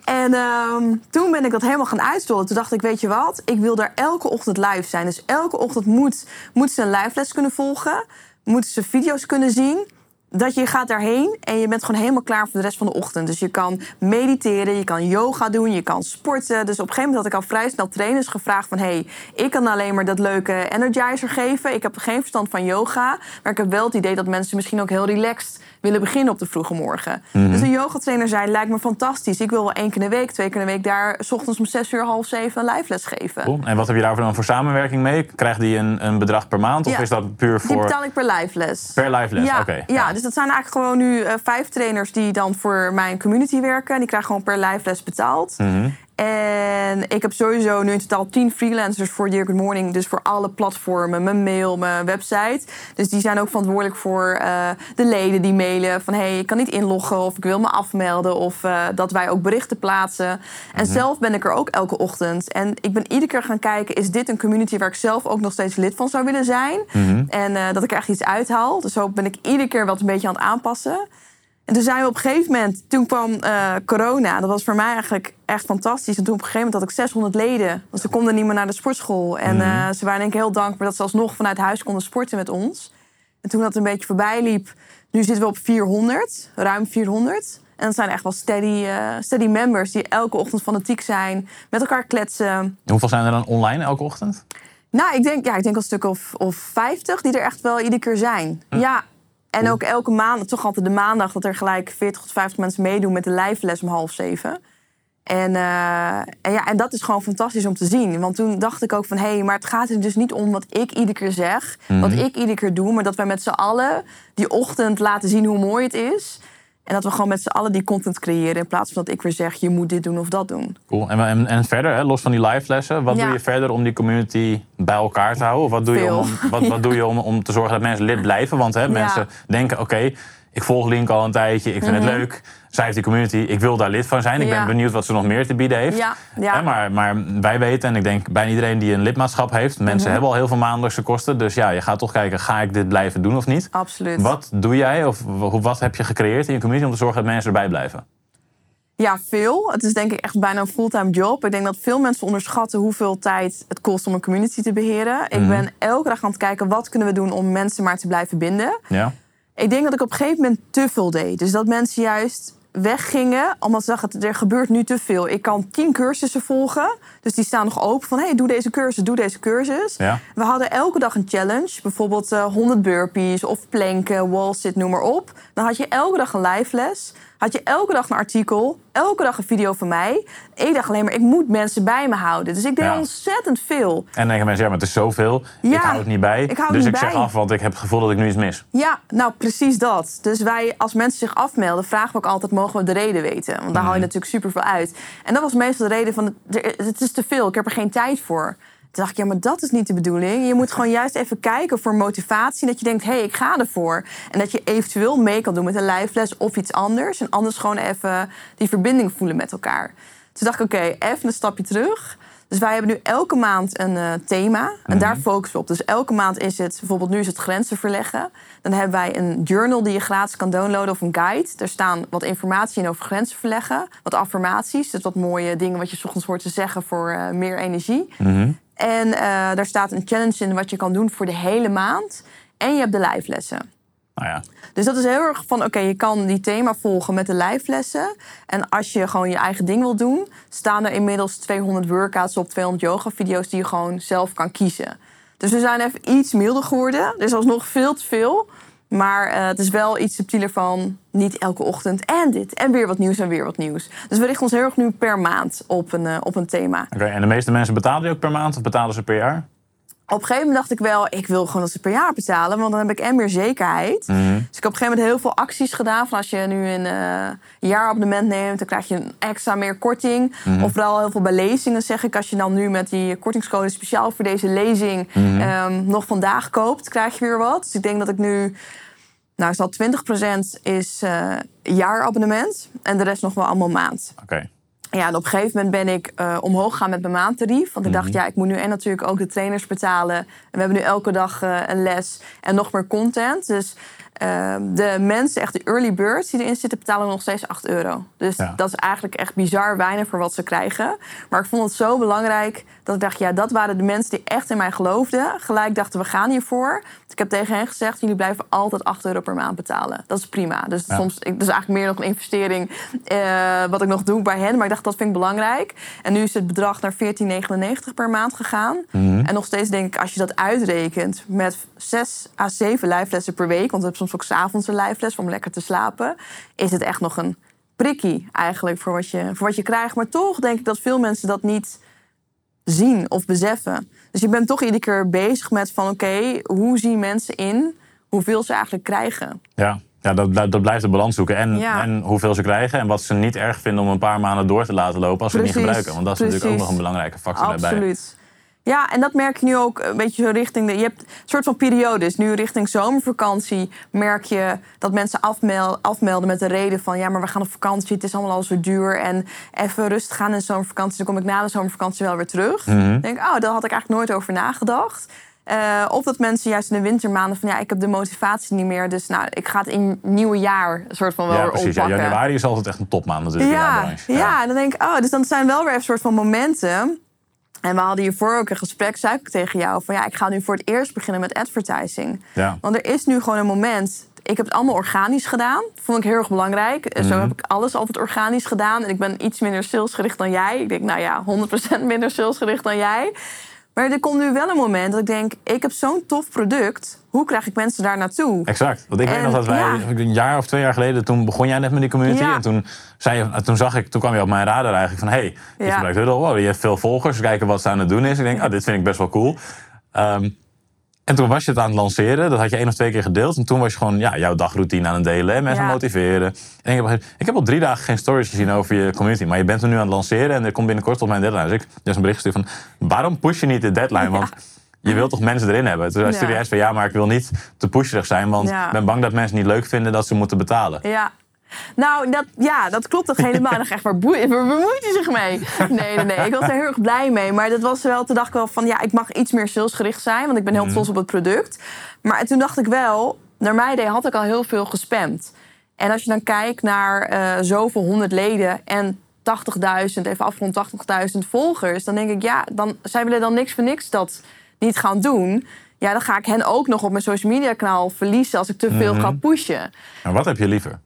En ehm, toen ben ik dat helemaal gaan uitstollen. Toen dacht ik, weet je wat? Ik wil daar elke ochtend live zijn. Dus elke ochtend moet, moeten ze een live les kunnen volgen. Moeten ze video's kunnen zien. Dat je gaat daarheen en je bent gewoon helemaal klaar voor de rest van de ochtend. Dus je kan mediteren, je kan yoga doen, je kan sporten. Dus op een gegeven moment had ik al vrij snel trainers gevraagd van... hey, ik kan alleen maar dat leuke energizer geven. Ik heb geen verstand van yoga. Maar ik heb wel het idee dat mensen misschien ook heel relaxed willen beginnen op de vroege morgen. Dus een yogatrainer zei, lijkt me fantastisch. Ik wil wel één keer in de week, twee keer in de week... daar 's ochtends om zes uur, half zeven een live les geven. Cool. En wat heb je daarvoor dan voor samenwerking mee? Krijgt die een, een bedrag per maand? Of Ja. is dat puur Die voor betaal ik per live les. per live les? Ja, Oké. ja, dus dat zijn eigenlijk gewoon nu eh, vijf trainers die dan voor mijn community werken. Die krijgen gewoon per live les betaald. Mhm. En ik heb sowieso nu in totaal tien freelancers voor Dear Good Morning. Dus voor alle platformen, mijn mail, mijn website. Dus die zijn ook verantwoordelijk voor eh, de leden die mailen van... hé, hey, ik kan niet inloggen of ik wil me afmelden. Of eh, dat wij ook berichten plaatsen. En zelf ben ik er ook elke ochtend. En ik ben iedere keer gaan kijken... is dit een community waar ik zelf ook nog steeds lid van zou willen zijn? En eh, dat ik er echt iets uithaal. Dus zo ben ik iedere keer wat een beetje aan het aanpassen. En toen zijn we op een gegeven moment, toen kwam eh, corona. Dat was voor mij eigenlijk echt fantastisch. En toen op een gegeven moment had ik 600 leden. Want ze konden niet meer naar de sportschool. En eh, ze waren denk ik heel dankbaar dat ze alsnog vanuit huis konden sporten met ons. En toen dat een beetje voorbij liep, nu zitten we op 400, ruim 400. En dat zijn echt wel steady, eh, steady members die elke ochtend fanatiek zijn, met elkaar kletsen. En Hoeveel zijn er dan online elke ochtend? Nou, ik denk, ja, ik denk al een stuk of, of 50 die er echt wel iedere keer zijn. Ja. En ook elke maand, toch altijd de maandag, dat er gelijk 40 tot 50 mensen meedoen met de live les om half zeven. En, eh, en, ja, en dat is gewoon fantastisch om te zien. Want toen dacht ik ook van, hé, hey, maar het gaat er dus niet om wat ik iedere keer zeg, wat ik iedere keer doe, maar dat wij met z'n allen die ochtend laten zien hoe mooi het is. En dat we gewoon met z'n allen die content creëren in plaats van dat ik weer zeg, je moet dit doen of dat doen. Cool. En, en, en verder, hè, los van die live lessen, wat Ja. doe je verder om die community bij elkaar te houden? Of wat doe je, om, wat, wat doe je om, om te zorgen dat mensen lid blijven? Want hè, mensen denken, oké, ik volg Link al een tijdje, ik vind het leuk. Zij heeft die community, ik wil daar lid van zijn. Ik ben Mhm. Benieuwd wat ze nog meer te bieden heeft. Ja, ja. Hè, maar, maar wij weten, en ik denk bijna iedereen die een lidmaatschap heeft, mensen Mhm. hebben al heel veel maandelijkse kosten. Dus ja, je gaat toch kijken, ga ik dit blijven doen of niet? Absoluut. Wat doe jij of wat heb je gecreëerd in je community om te zorgen dat mensen erbij blijven? Ja, veel. Het is denk ik echt bijna een fulltime job. Ik denk dat veel mensen onderschatten hoeveel tijd het kost om een community te beheren. Ik ben elke dag aan het kijken wat kunnen we doen om mensen maar te blijven binden. Ja? Ik denk dat ik op een gegeven moment te veel deed. Dus dat mensen juist weggingen omdat ze dachten er gebeurt nu te veel. Ik kan tien cursussen volgen, dus die staan nog open van hey, doe deze cursus, doe deze cursus. Ja. We hadden elke dag een challenge, bijvoorbeeld eh 100 burpees of planken, wall sit, noem maar op. Dan had je elke dag een live les, had je elke dag een artikel, elke dag een video van mij. Ik dacht alleen maar, ik moet mensen bij me houden. Dus ik deed Ja. ontzettend veel. En dan denken mensen, ja, maar het is zoveel. ik Ja, hou het niet bij. ik dus niet ik zeg af, want ik heb het gevoel dat ik nu iets mis. Ja, nou precies dat. Dus wij, als mensen zich afmelden, vragen we ook altijd: mogen we de reden weten? Want daar haal je natuurlijk superveel uit. En dat was meestal de reden van: het is te veel, ik heb er geen tijd voor. Toen dacht ik, ja, maar dat is niet de bedoeling. Je moet gewoon juist even kijken voor motivatie. Dat je denkt, hé, hey, ik ga ervoor. En dat je eventueel mee kan doen met een lijfles of iets anders. En anders gewoon even die verbinding voelen met elkaar. Toen dacht ik, oké, even een stapje terug. Dus wij hebben nu elke maand een uh, thema. En daar focussen we op. Dus elke maand is het, bijvoorbeeld nu is het grenzen verleggen. Dan hebben wij een journal die je gratis kan downloaden of een guide. Daar staan wat informatie in over grenzen verleggen. Wat affirmaties, dus wat mooie dingen wat je s ochtends hoort te zeggen voor uh, meer energie. Mhm. En uh, daar staat een challenge in wat je kan doen voor de hele maand. En je hebt de lijflessen. Nou ja. Dus dat is heel erg van, oké, je kan die thema volgen met de lijflessen. En als je gewoon je eigen ding wil doen, staan er inmiddels 200 workouts op, 200 yoga-video's die je gewoon zelf kan kiezen. Dus we zijn even iets milder geworden. Er is alsnog veel te veel. Maar uh, het is wel iets subtieler van niet elke ochtend en dit en weer wat nieuws en weer wat nieuws. Dus we richten ons heel erg nu per maand op een, uh, op een thema. Oké, en de meeste mensen betalen die ook per maand of betalen ze per jaar? Op een gegeven moment dacht ik wel, ik wil gewoon dat ze per jaar betalen, want dan heb ik en meer zekerheid. Mhm. Dus ik heb op een gegeven moment heel veel acties gedaan. Van als je nu een uh, jaarabonnement neemt, dan krijg je een extra meer korting. Mhm. Of vooral heel veel bij lezingen zeg ik, als je dan nu met die kortingscode speciaal voor deze lezing Mhm. um, nog vandaag koopt, krijg je weer wat. Dus ik denk dat ik nu, nou, zal 20% is uh, jaarabonnement en de rest nog wel allemaal maand. Oké. Ja, en op een gegeven moment ben ik uh, omhoog gegaan met mijn maandtarief. Want ik dacht, ja, ik moet nu en natuurlijk ook de trainers betalen. En we hebben nu elke dag uh, een les en nog meer content. Dus uh, de mensen, echt de early birds die erin zitten, betalen nog steeds 8 euro. Dus Ja. dat is eigenlijk echt bizar weinig voor wat ze krijgen. Maar ik vond het zo belangrijk dat ik dacht, ja, dat waren de mensen die echt in mij geloofden. Gelijk dachten, we gaan hiervoor. Dus ik heb tegen hen gezegd, jullie blijven altijd 8 euro per maand betalen. Dat is prima. Dus Ja. soms, ik, dat is eigenlijk meer nog een investering eh, wat ik nog doe bij hen. Maar ik dacht, dat vind ik belangrijk. En nu is het bedrag naar 14,99 per maand gegaan. Mhm. En nog steeds denk ik, als je dat uitrekent met 6 à 7 lijflessen per week... want we hebben soms ook s'avonds een lijfles om lekker te slapen... is het echt nog een prikkie eigenlijk voor wat, je, voor wat je krijgt. Maar toch denk ik dat veel mensen dat niet zien of beseffen. Dus je bent toch iedere keer bezig met van... oké, hoe zien mensen in hoeveel ze eigenlijk krijgen? Ja, ja dat, dat, blijft de balans zoeken. En, Ja. en hoeveel ze krijgen en wat ze niet erg vinden om een paar maanden door te laten lopen als ze het niet gebruiken. Want dat is natuurlijk ook nog een belangrijke factor daarbij. Absoluut. Ja, en dat merk je nu ook een beetje zo richting de. Je hebt een soort van periodes. Nu richting zomervakantie merk je dat mensen afmel- afmelden met de reden van ja, maar we gaan op vakantie, het is allemaal al zo duur. En even rustig gaan in zomervakantie. Dan kom ik na de zomervakantie wel weer terug. Dan denk oh, daar had ik eigenlijk nooit over nagedacht. Eh, of dat mensen juist in de wintermaanden van ja, ik heb de motivatie niet meer. Dus nou, ik ga het in nieuwe jaar een soort van wel Ja, weer precies. Ja, januari is altijd echt een topmaand natuurlijk Ja, ja, en dan denk ik, oh, dus dan zijn wel weer even een soort van momenten. En we hadden hiervoor ook een gesprek, zei ik tegen jou, van ja, ik ga nu voor het eerst beginnen met advertising. Ja. Want er is nu gewoon een moment. Ik heb het allemaal organisch gedaan. Vond ik heel erg belangrijk. Zo Mhm. heb ik alles altijd organisch gedaan. En ik ben iets minder salesgericht dan jij. Ik denk, nou ja, 100% minder salesgericht dan jij. Maar er komt nu wel een moment dat ik denk, ik heb zo'n tof product. Hoe krijg ik mensen daar naartoe? Exact. Want ik weet En, nog dat wij ja. een jaar of twee jaar geleden, toen begon jij net met die community. Ja. En toen, zei je, toen zag ik, toen kwam je op mijn radar eigenlijk van hé, hey, je Ja. gebruikt Huddle, wow, je hebt veel volgers, kijken wat ze aan het doen is. Ik denk, ah, dit vind ik best wel cool. Ehm, en toen was je het aan het lanceren, dat had je één of twee keer gedeeld. En toen was je gewoon ja, jouw dagroutine aan het delen en mensen Ja. motiveren. En ik, heb, ik heb al drie dagen geen stories gezien over je community, maar je bent er nu aan het lanceren en er komt binnenkort tot mijn deadline. Dus ik dus een bericht gestuurd van, waarom push je niet de deadline? Want je wilt toch mensen erin hebben? Toen Ja. stuurde jij van, ja, maar ik wil niet te pusherig zijn, want Ja. ik ben bang dat mensen niet leuk vinden dat ze moeten betalen. Ja. Nou, dat, ja, dat klopt toch helemaal. Dacht echt, waar, bemoeit hij zich mee? Nee, nee, nee. Ik was er heel erg blij mee. Maar dat was wel, toen dacht ik wel van... ja, ik mag iets meer salesgericht zijn. Want ik ben heel trots op het product. Maar toen dacht ik wel... naar mijn idee had ik al heel veel gespamd. En als je dan kijkt naar eh, zoveel honderd leden... en 80.000, even afgerond 80.000 volgers... dan denk ik, ja, dan, zij willen dan niks voor niks dat niet gaan doen... Ja, dan ga ik hen ook nog op mijn social media kanaal verliezen... als ik te veel ga pushen. Maar wat heb je liever?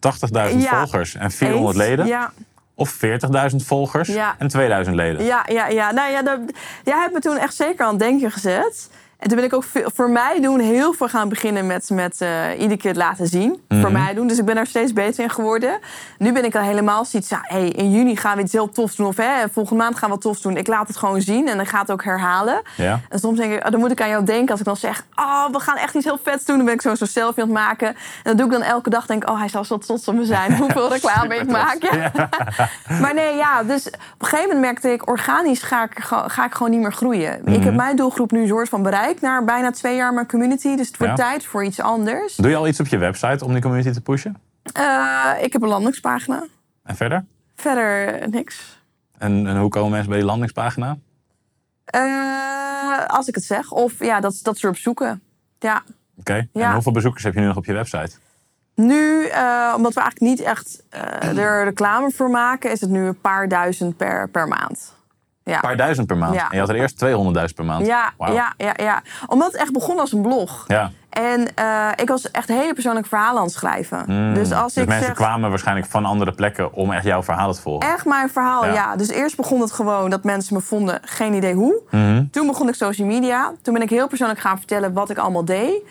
80.000 Ja. volgers en 400 Eens? leden? Ja. Of 40.000 volgers Ja. en 2000 leden? Ja, ja, ja. Nou ja, dat, jij hebt me toen echt zeker aan het denken gezet. En toen ben ik ook veel, voor mij doen heel veel gaan beginnen met, met uh, iedere keer het laten zien. Voor mij doen. Dus ik ben daar steeds beter in geworden. Nu ben ik al helemaal zoiets. Ja, hey, in juni gaan we iets heel tofs doen. Of hè, volgende maand gaan we wat tofs doen. Ik laat het gewoon zien en dan gaat het ook herhalen. Ja. En soms denk ik, oh, dan moet ik aan jou denken. Als ik dan zeg, oh, we gaan echt iets heel vets doen. Dan ben ik zo, zo selfie aan het maken. En dat doe ik dan elke dag. Denk ik, oh, hij zal zo trots op me zijn. Hoeveel reclame ik maak. Ja. maar nee, ja. Dus op een gegeven moment merkte ik, organisch ga ik, ga ik gewoon niet meer groeien. Ik heb mhm. mijn doelgroep nu een soort van bereikt na bijna twee jaar mijn community. Dus het wordt tijd voor iets anders. Doe je al iets op je website om die community te pushen? Uh, ik heb een landingspagina. En verder? Verder niks. En, en hoe komen mensen bij die landingspagina? Uh, als ik het zeg. Of ja, dat, dat ze erop zoeken. Ja. Oké. En hoeveel bezoekers heb je nu nog op je website? Nu, uh, omdat we eigenlijk niet echt er reclame voor maken, is het nu een paar duizend per, per maand. Een paar duizend per maand. En je had er eerst 200.000 per maand. Ja, ja, ja, ja. Omdat het echt begon als een blog. Ja. En uh, ik was echt hele persoonlijke verhalen aan het schrijven. Mm. Dus, als dus ik mensen kwamen waarschijnlijk van andere plekken om echt jouw verhaal te volgen? Echt mijn verhaal, ja. Dus eerst begon het gewoon dat mensen me vonden, geen idee hoe. Mm Toen begon ik social media. Toen ben ik heel persoonlijk gaan vertellen wat ik allemaal deed.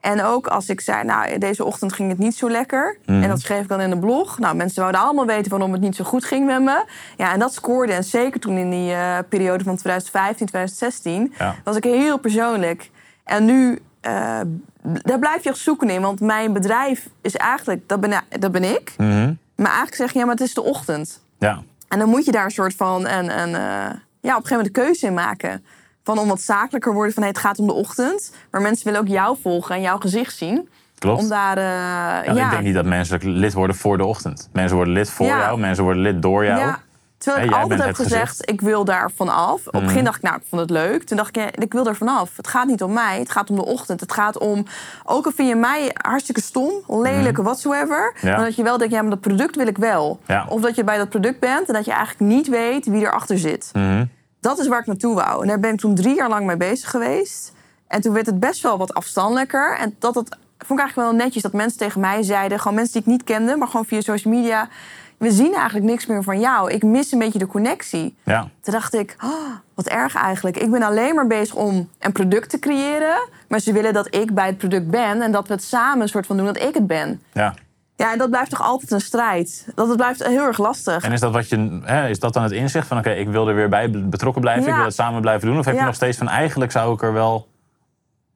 En ook als ik zei, nou, deze ochtend ging het niet zo lekker. Mhm. En dat schreef ik dan in de blog. Nou, mensen wouden allemaal weten waarom het niet zo goed ging met me. Ja, en dat scoorde. En zeker toen in die uh, periode van 2015, 2016... was ik heel persoonlijk. En nu, uh, daar blijf je echt zoeken in. Want mijn bedrijf is eigenlijk, dat ben, dat ben ik. Mhm. Maar eigenlijk zeg je, ja, maar het is de ochtend. Ja. En dan moet je daar een soort van... Een, een, uh, ja, op een gegeven moment de keuze in maken van om wat zakelijker worden van hey, het gaat om de ochtend. Maar mensen willen ook jou volgen en jouw gezicht zien. Klopt. Om daar, uh, ja, Ik denk niet dat mensen lid worden voor de ochtend. Mensen worden lid voor jou, mensen worden lid door jou. Ja. Terwijl ik altijd heb gezegd, ik wil daar vanaf. Op het begin mhm. dacht ik, nou, ik vond het leuk. Toen dacht ik, ik wil er vanaf. Het gaat niet om mij, het gaat om de ochtend. Het gaat om, ook al vind je mij hartstikke stom, lelijk, mm whatsoever. Maar dat je wel denkt, ja, maar dat product wil ik wel. Of dat je bij dat product bent en dat je eigenlijk niet weet wie erachter zit. Mm dat is waar ik naartoe wou. En daar ben ik toen drie jaar lang mee bezig geweest. En toen werd het best wel wat afstandelijker. En dat, dat vond ik eigenlijk wel netjes dat mensen tegen mij zeiden... gewoon mensen die ik niet kende, maar gewoon via social media... we zien eigenlijk niks meer van jou. Ik mis een beetje de connectie. Ja. Toen dacht ik, oh, wat erg eigenlijk. Ik ben alleen maar bezig om een product te creëren... maar ze willen dat ik bij het product ben... en dat we het samen een soort van doen dat ik het ben. Ja. Ja, en dat blijft toch altijd een strijd. Dat het blijft heel erg lastig. En is dat, wat je, hè, is dat dan het inzicht van... oké, ik wil er weer bij betrokken blijven, ik wil het samen blijven doen? Of heb je nog steeds van eigenlijk zou ik er wel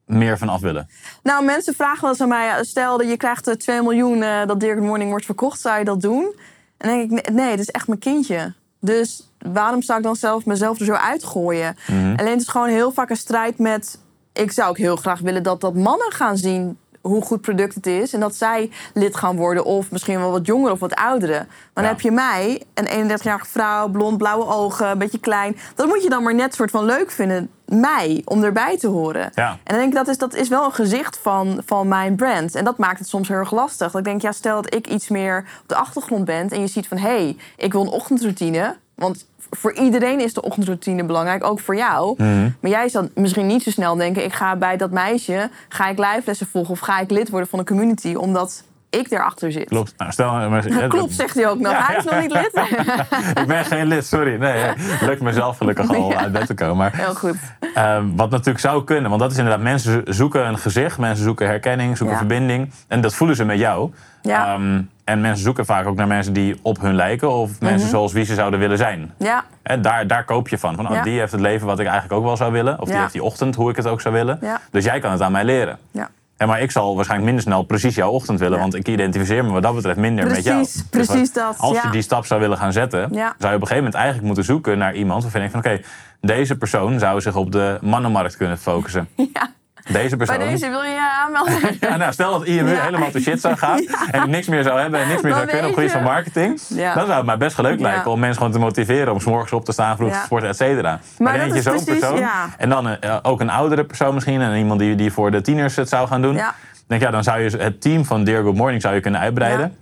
meer van af willen? Nou, mensen vragen wel eens aan mij... stel dat je krijgt 2 eh, miljoen uh, dat Dirk Morning wordt verkocht, zou je dat doen? En dan denk ik, nee, dat is echt mijn kindje. Dus waarom zou ik dan zelf mezelf er zo uitgooien? Mhm. Alleen het is gewoon heel vaak een strijd met... ik zou ook heel graag willen dat dat mannen gaan zien hoe goed product het is. En dat zij lid gaan worden. Of misschien wel wat jonger of wat ouderen. Maar dan heb je mij, een 31-jarige vrouw, blond, blauwe ogen, een beetje klein. Dat moet je dan maar net soort van leuk vinden. Mij, om erbij te horen. Ja. En dan denk ik, dat is, dat is wel een gezicht van, van mijn brand. En dat maakt het soms heel erg lastig. Dat ik denk, ja, stel dat ik iets meer op de achtergrond ben... en je ziet van, hé, hey, ik wil een ochtendroutine... Want voor iedereen is de ochtendroutine belangrijk, ook voor jou. Mhm. Maar jij zal misschien niet zo snel denken: ik ga bij dat meisje, ga ik live lessen volgen of ga ik lid worden van een community, omdat ik erachter zit. Klopt. Nou, stel, maar, Klopt, zegt hij ook nog. hij is nog niet lid. ik ben geen lid, sorry. Nee, lukt mezelf gelukkig al uit bed te komen. Maar, Heel goed. Uh, wat natuurlijk zou kunnen, want dat is inderdaad... mensen zoeken een gezicht, mensen zoeken herkenning, zoeken verbinding. En dat voelen ze met jou. Ja. Um, en mensen zoeken vaak ook naar mensen die op hun lijken... of mensen mhm. zoals wie ze zouden willen zijn. Ja. En daar, daar koop je van. van oh, Die heeft het leven wat ik eigenlijk ook wel zou willen. Of die heeft die ochtend hoe ik het ook zou willen. Dus jij kan het aan mij leren. Ja. En maar ik zal waarschijnlijk minder snel precies jouw ochtend willen. Want ik identificeer me wat dat betreft minder met jou. Dus precies dat. Als je die stap zou willen gaan zetten... zou je op een gegeven moment eigenlijk moeten zoeken naar iemand... waarvan je denkt van oké, deze persoon zou zich op de mannenmarkt kunnen focussen. Ja. Deze persoon. Bij deze wil je je aanmelden. ja, nou, stel dat IMU helemaal te shit zou gaan. En ik niks meer zou hebben en niks meer zou kunnen op gebied van marketing. Dan zou het mij best leuk lijken om mensen gewoon te motiveren. Om s morgens op te staan, vroeg te sporten, et cetera. Maar, dan je zo'n persoon. En dan uh, ook een oudere persoon misschien. En iemand die, die voor de tieners het zou gaan doen. Dan denk ja, dan zou je het team van Dear Good Morning zou je kunnen uitbreiden.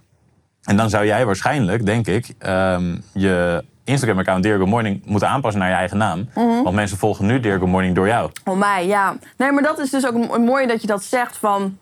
En dan zou jij waarschijnlijk, denk ik, um, je Instagram-account Dear Good Morning moeten aanpassen naar je eigen naam. Mhm. Want mensen volgen nu Dear Good Morning door jou. Om mij, ja. Nee, maar dat is dus ook mooi dat je dat zegt van...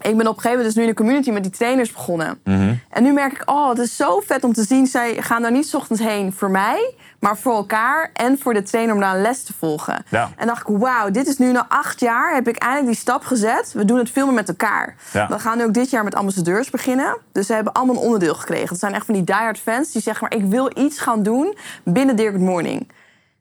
ik ben op een gegeven moment dus nu in de community met die trainers begonnen. Mhm. En nu merk ik, oh, het is zo vet om te zien. Zij gaan daar niet 's ochtends heen voor mij, maar voor elkaar en voor de trainer om daar een les te volgen. Ja. En dacht ik, wauw, dit is nu na acht jaar heb ik eindelijk die stap gezet. We doen het veel meer met elkaar. Ja. We gaan nu ook dit jaar met ambassadeurs beginnen. Dus ze hebben allemaal een onderdeel gekregen. Dat zijn echt van die diehard fans die zeggen, maar ik wil iets gaan doen binnen Dirk Good Morning.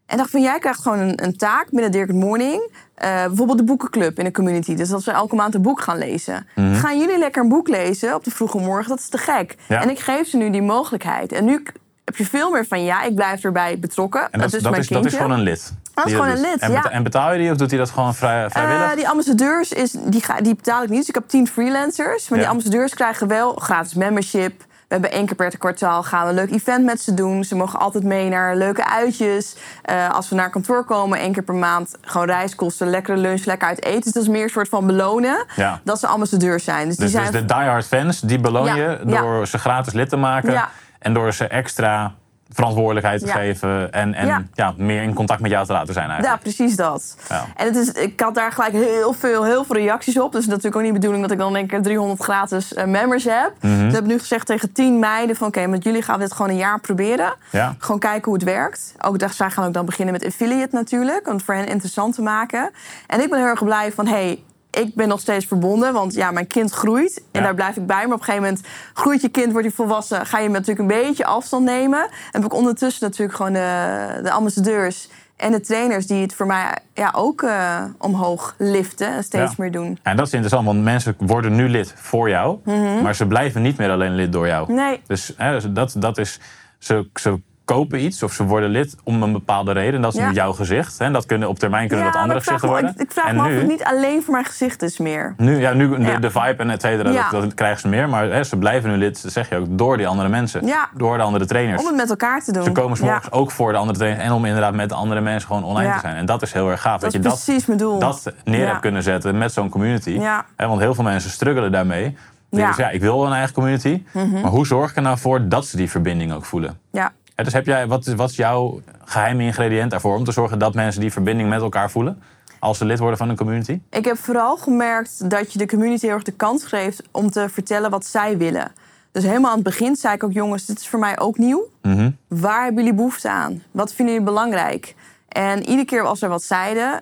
En dacht van, jij krijgt gewoon een, een taak binnen Dirk Morning. Eh, bijvoorbeeld de boekenclub in de community. Dus dat we elke maand een boek gaan lezen. Gaan jullie lekker een boek lezen op de vroege morgen? Dat is te gek. Mhm. Ja. En ik geef ze nu die mogelijkheid. En nu heb je veel meer van, ja, ik blijf erbij betrokken. En dat, is dat, mijn is, dat is gewoon een lid. Dat is gewoon een lid, en, ja. en betaal je die of doet hij dat gewoon vrij, vrijwillig? Eh, die ambassadeurs, is, die, ga, die betaal ik niet. Dus ik heb tien freelancers. Maar Ja. die ambassadeurs krijgen wel gratis membership. We hebben één keer per kwartaal gaan we een leuk event met ze doen. Ze mogen altijd mee naar leuke uitjes. Eh, als we naar kantoor komen, één keer per maand gewoon reiskosten, lekkere lunch, lekker uit eten. Dus dat is meer een soort van belonen Ja. dat ze ambassadeurs zijn. Dus, Dus, die dus zijn de diehard fans, die beloon je ja. door ze gratis lid te maken. En door ze extra verantwoordelijkheid te Ja. geven. En, en Ja. ja. meer in contact met jou te laten zijn Ja, eigenlijk. precies dat. Ja. En het is, ik had daar gelijk heel veel, heel veel reacties op. Dus het is natuurlijk ook niet de bedoeling dat ik dan één keer 300 gratis eh, members heb. Mhm. Dus ik heb nu gezegd tegen 10 meiden van... oké, met jullie gaan we dit gewoon een jaar proberen. Ja. Gewoon kijken hoe het werkt. Ook dat, zij gaan ook dan beginnen met affiliate natuurlijk. Om het voor hen interessant te maken. En ik ben heel erg blij van... Hey, ik ben nog steeds verbonden, want ja, mijn kind groeit. En Ja. daar blijf ik bij. Maar op een gegeven moment groeit je kind, wordt je volwassen... ga je natuurlijk een beetje afstand nemen. En heb ik ondertussen natuurlijk gewoon de, de ambassadeurs... en de trainers die het voor mij ja, ook eh, omhoog liften... en steeds Ja. meer doen. En dat is interessant, want mensen worden nu lid voor jou. Maar ze blijven niet meer alleen lid door jou. Mhm. Nee. Dus hè, dus dat, dat is, ze, ze kopen iets of ze worden lid om een bepaalde reden. Dat is Ja. nu jouw gezicht. Hè. Dat kunnen, op termijn kunnen ja, dat andere gezichten worden. ik, ik vraag en me af of het niet alleen voor mijn gezicht is meer. nu, ja, nu de, Ja. de vibe en et cetera, dat, dat krijgen ze meer. Maar hè, ze blijven nu lid, zeg je ook, door die andere mensen. Door de andere trainers. Om het met elkaar te doen. Ze komen 's morgens Ja. ook voor de andere trainers. En om inderdaad met de andere mensen gewoon online te zijn. En dat is heel erg gaaf. Dat je dat, precies mijn doel. dat neer hebt kunnen zetten met zo'n community. Hè, want heel veel mensen struggelen daarmee. Die Ja. ik wil een eigen community. Maar hoe zorg ik er nou voor dat ze die verbinding ook voelen? Ja. Dus heb jij, wat, is- wat is jouw geheime ingrediënt daarvoor om te zorgen dat mensen die verbinding met elkaar voelen? Als ze lid worden van een community? Ik heb vooral gemerkt dat je de community heel erg de kans geeft om te vertellen wat zij willen. Dus helemaal aan het begin zei ik ook, jongens, dit is voor mij ook nieuw. Mhm. Waar hebben jullie behoefte aan? Wat vinden jullie belangrijk? En iedere keer als er wat zeiden,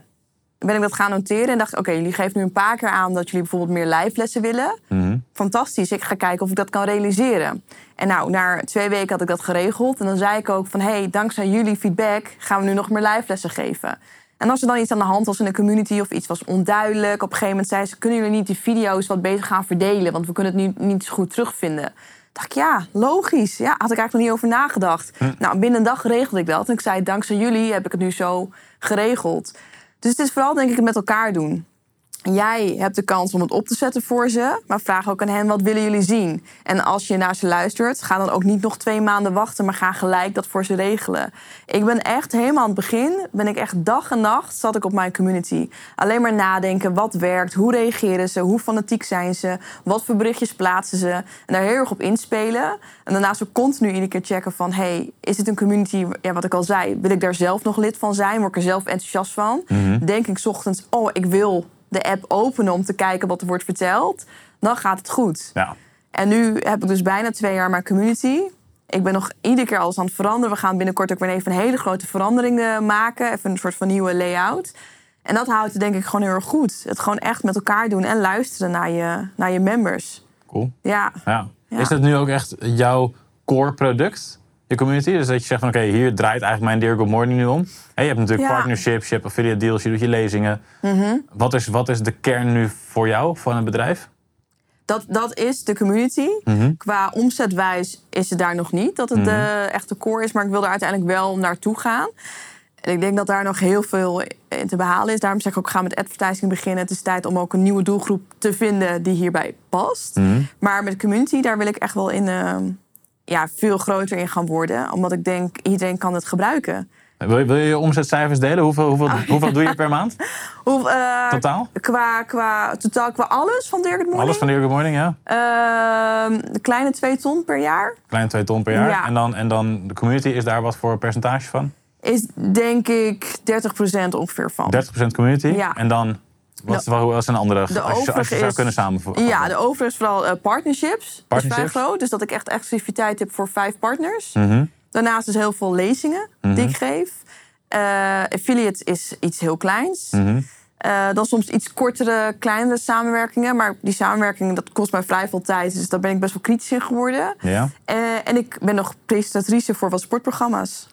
ben ik dat gaan noteren en dacht, oké, jullie geven nu een paar keer aan dat jullie bijvoorbeeld meer live lessen willen. Mhm. Fantastisch, ik ga kijken of ik dat kan realiseren. En nou, na twee weken had ik dat geregeld. En dan zei ik ook van, hey, dankzij jullie feedback gaan we nu nog meer live lessen geven. En als er dan iets aan de hand was in de community of iets was onduidelijk, op een gegeven moment zei ze: Kunnen jullie niet die video's wat beter gaan verdelen? Want we kunnen het nu niet zo goed terugvinden. Dacht ik, ja, logisch. Ja, had ik eigenlijk nog niet over nagedacht. Nou, binnen een dag regelde ik dat. En ik zei, dankzij jullie heb ik het nu zo geregeld. Dus het is vooral, denk ik, het met elkaar doen. Jij hebt de kans om het op te zetten voor ze, maar vraag ook aan hen wat willen jullie zien. En als je naar ze luistert, ga dan ook niet nog twee maanden wachten, maar ga gelijk dat voor ze regelen. Ik ben echt helemaal aan het begin, ben ik echt dag en nacht zat ik op mijn community. Alleen maar nadenken, wat werkt, hoe reageren ze, hoe fanatiek zijn ze, wat voor berichtjes plaatsen ze. En daar heel erg op inspelen. En daarnaast ook continu iedere keer checken van, hey, is het een community, ja, wat ik al zei, wil ik daar zelf nog lid van zijn? Word ik er zelf enthousiast van? Denk ik 's ochtends, oh, ik wil de app openen om te kijken wat er wordt verteld, dan gaat het goed. Ja. En nu heb ik dus bijna twee jaar mijn community. Ik ben nog iedere keer alles aan het veranderen. We gaan binnenkort ook weer even een hele grote verandering eh, maken. Even een soort van nieuwe layout. En dat houdt het denk ik gewoon heel erg goed. Het gewoon echt met elkaar doen en luisteren naar je, naar je members. Cool. Ja, Ja. Ja. Is dat nu ook echt jouw core product, je community? Dus dat je zegt van oké, hier draait eigenlijk mijn Dear Good Morning nu om. Je hebt natuurlijk Ja. partnerships, je hebt affiliate deals, je doet je lezingen. Mhm. wat, is, wat is de kern nu voor jou van het bedrijf? dat, dat is de community. Mhm. Qua omzetwijs is het daar nog niet dat het Mhm. eh, echt de core is. Maar ik wil er uiteindelijk wel naartoe gaan. En ik denk dat daar nog heel veel in te behalen is. Daarom zeg ik ook, ga met advertising beginnen. Het is tijd om ook een nieuwe doelgroep te vinden die hierbij past. Maar met de community, daar wil ik echt wel in, eh, ja, veel groter in gaan worden. Omdat ik denk, iedereen kan het gebruiken. Wil je, wil je omzetcijfers delen? Hoeveel, hoeveel, hoeveel doe je per maand? Hoe, eh, Totaal? Qua, qua, totaal qua alles van Dirk Morning? Alles van Good Morning, ja? Een kleine 2 ton per jaar. Kleine 2 ton per jaar. Ja. En, dan, en dan de community, is daar wat voor percentage van? Is denk ik 30% ongeveer van. 30% community. Ja. En dan Wat, wat was een andere, als je, als je overige zou is- kunnen samenvatten? Ja, de overige is vooral eh, partnerships. Is vrij Partnerships? groot. Dus dat ik echt exclusiviteit heb voor vijf partners. Mhm. Daarnaast dus heel veel lezingen die ik geef. Eh, affiliate is iets heel kleins. Mhm. Eh, dan soms iets kortere, kleinere samenwerkingen. Maar die samenwerking dat kost mij vrij veel tijd. Dus daar ben ik best wel kritisch in geworden. Ja, en ik ben nog presentatrice voor wat sportprogramma's.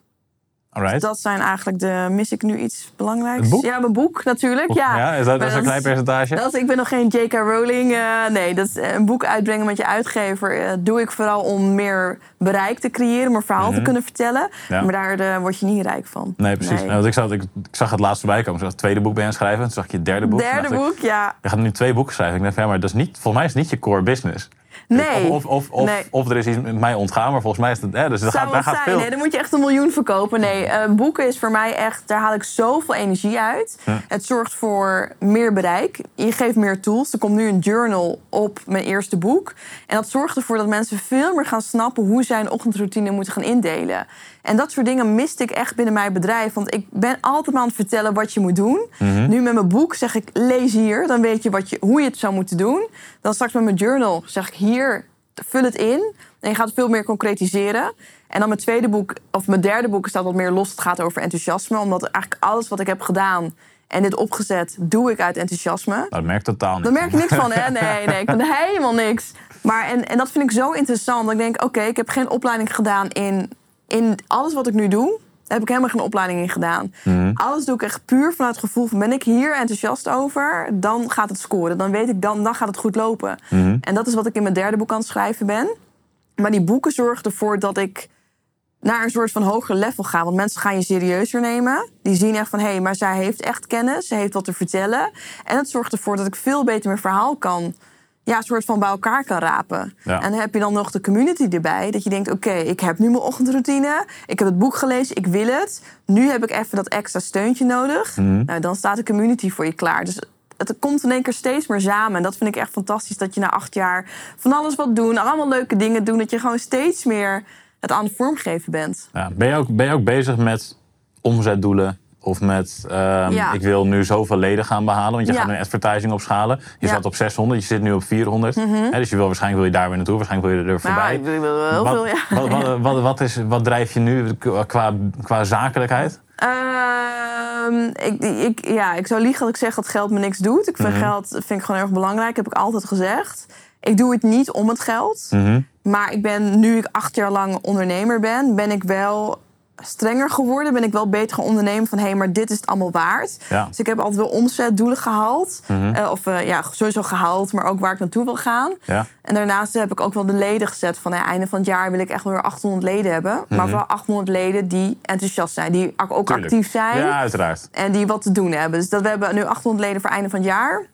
Alright. Dat zijn eigenlijk de... Mis ik nu iets belangrijks? Het? Ja, mijn boek natuurlijk. Ja, ja, is dat, dat Maar is een klein percentage? dat ik ben nog geen J.K. Rowling. eh, nee, dat is, eh, een boek uitbrengen met je uitgever eh, doe ik vooral om meer bereik te creëren, om een verhaal te kunnen vertellen. Mhm. Ja. Maar daar eh, word je niet rijk van. Nee, precies. Nou, want ik, zag, ik, ik zag het laatst voorbij komen. Ik zag het tweede boek bij hen schrijven. Toen zag ik je derde boek. Derde ik, boek, ja. Je gaat nu twee boeken schrijven. Ik dacht, ja, maar dat is niet, volgens mij is het niet je core business. Nee. Of, of, of, Nee. of er is iets met mij ontgaan, maar volgens mij is het... Ja, dus daar Zou gaat, daar gaat zijn? veel... Nee, dan moet je echt een miljoen verkopen. Nee, eh, boeken is voor mij echt, daar haal ik zoveel energie uit. Het zorgt voor meer bereik. Je geeft meer tools. Er komt nu een journal op mijn eerste boek. En dat zorgt ervoor dat mensen veel meer gaan snappen hoe zij een ochtendroutine moeten gaan indelen. En dat soort dingen miste ik echt binnen mijn bedrijf. Want ik ben altijd maar aan het vertellen wat je moet doen. Nu met mijn boek zeg ik, lees hier. Dan weet je, wat je hoe je het zou moeten doen. Dan straks met mijn journal zeg ik, hier, vul het in. En je gaat het veel meer concretiseren. En dan mijn tweede boek, of mijn derde boek, staat wat meer los. Het gaat over enthousiasme. Omdat eigenlijk alles wat ik heb gedaan en dit opgezet, doe ik uit enthousiasme. Nou, dat merkt totaal niet. Daar merk je niks van, hè? Nee, nee, ik vind helemaal niks. Maar en, en dat vind ik zo interessant. Dat ik denk, oké, ik heb geen opleiding gedaan in, in alles wat ik nu doe. Heb ik helemaal geen opleiding in gedaan. Alles doe ik echt puur vanuit het gevoel van... ben ik hier enthousiast over, dan gaat het scoren. Dan weet ik, dan, dan gaat het goed lopen. En dat is wat ik in mijn derde boek aan het schrijven ben. Maar die boeken zorgen ervoor dat ik naar een soort van hoger level ga. Want mensen gaan je serieuzer nemen. Die zien echt van, hé, hey, maar zij heeft echt kennis. Ze heeft wat te vertellen. En het zorgt ervoor dat ik veel beter mijn verhaal kan... Ja, een soort van bij elkaar kan rapen. Ja. En dan heb je dan nog de community erbij. Dat je denkt, oké, ik heb nu mijn ochtendroutine. Ik heb het boek gelezen, ik wil het. Nu heb ik even dat extra steuntje nodig. Nou, dan staat de community voor je klaar. Dus het komt in één keer steeds meer samen. En dat vind ik echt fantastisch. Dat je na acht jaar van alles wat doen. Allemaal leuke dingen doen. Dat je gewoon steeds meer het aan het vormgeven bent. Ja, ben, je ook, ben je ook bezig met omzetdoelen? Of met, ehm, Ja. ik wil nu zoveel leden gaan behalen. Want je Ja. gaat nu advertising opschalen. Je Ja. Mhm. zat op 600, je zit nu op 400. Hè, dus je wil, waarschijnlijk wil je daar weer naartoe. Waarschijnlijk wil je er voorbij. Nou, ik wil wel heel wat, veel, ja. wat, wat, wat, wat, is, wat drijf je nu qua, qua zakelijkheid? Ehm, ik, ik, ja, ik zou liegen als ik zeg dat geld me niks doet. Ik vind geld vind ik gewoon erg belangrijk, heb ik altijd gezegd. Ik doe het niet om het geld. Maar ik ben, nu ik acht jaar lang ondernemer ben, ben ik wel strenger geworden. Ben ik wel beter gaan ondernemen van... hé, hey, maar dit is het allemaal waard. Ja. Dus ik heb altijd wel omzetdoelen gehaald. Eh, of eh, ja, sowieso gehaald, maar ook waar ik naartoe wil gaan. Ja. En daarnaast heb ik ook wel de leden gezet. Van ja, einde van het jaar wil ik echt wel weer 800 leden hebben. Maar vooral 800 leden die enthousiast zijn. Die ook ook Tuurlijk. actief zijn. Ja, uiteraard. En die wat te doen hebben. Dus dat we hebben nu 800 leden voor einde van het jaar.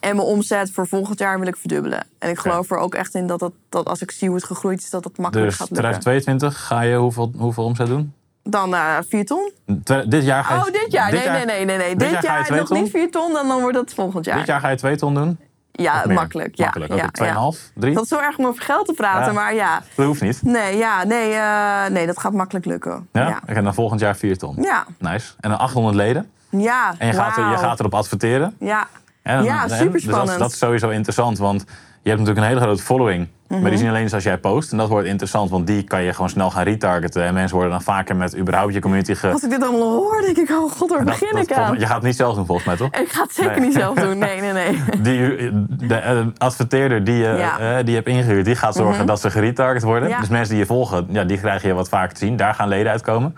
En mijn omzet voor volgend jaar wil ik verdubbelen. En ik geloof er ook echt in dat, dat, dat als ik zie hoe het gegroeid is, dat het makkelijk Dus gaat lukken. 2022 ga je hoeveel, hoeveel omzet doen? Dan eh 4 ton. Twe- Dit jaar ga je... Oh, dit jaar? nee, nee, nee, nee, nee. Dit, jaar nog ton? niet 4 ton, dan, dan wordt het volgend jaar. Dit jaar ga je 2 ton doen? ja, makkelijk. Ja, Makkelijk, ja, oké. 2,5, 3? Dat is zo erg om over geld te praten, Ja. maar ja. Dat hoeft niet. Nee, ja, nee, eh, nee, dat gaat makkelijk lukken. Ja? Ja. En dan volgend jaar 4 ton. Ja. Nice. En dan 800 leden. Ja, En je gaat, er, je gaat erop adverteren. Ja, Ja, en- Dus superspannend. dat, is- dat is sowieso interessant, want je hebt natuurlijk een hele grote following. Mhm. Maar die zien alleen eens als jij post. En dat wordt interessant, want die kan je gewoon snel gaan retargeten. En mensen worden dan vaker met überhaupt je community ge... als ik dit allemaal hoor, denk ik, oh god, waar Dat- begin dat- ik aan? Je gaat het niet zelf doen volgens mij, toch? Ik ga het zeker Nee. niet zelf doen. Nee, nee, nee. Die, de eh, adverteerder die je, Ja. Mhm. eh, die hebt ingehuurd, die gaat zorgen dat ze geretarget worden. Ja. Dus mensen die je volgen, ja, die krijg je wat vaker te zien. Daar gaan leden uitkomen.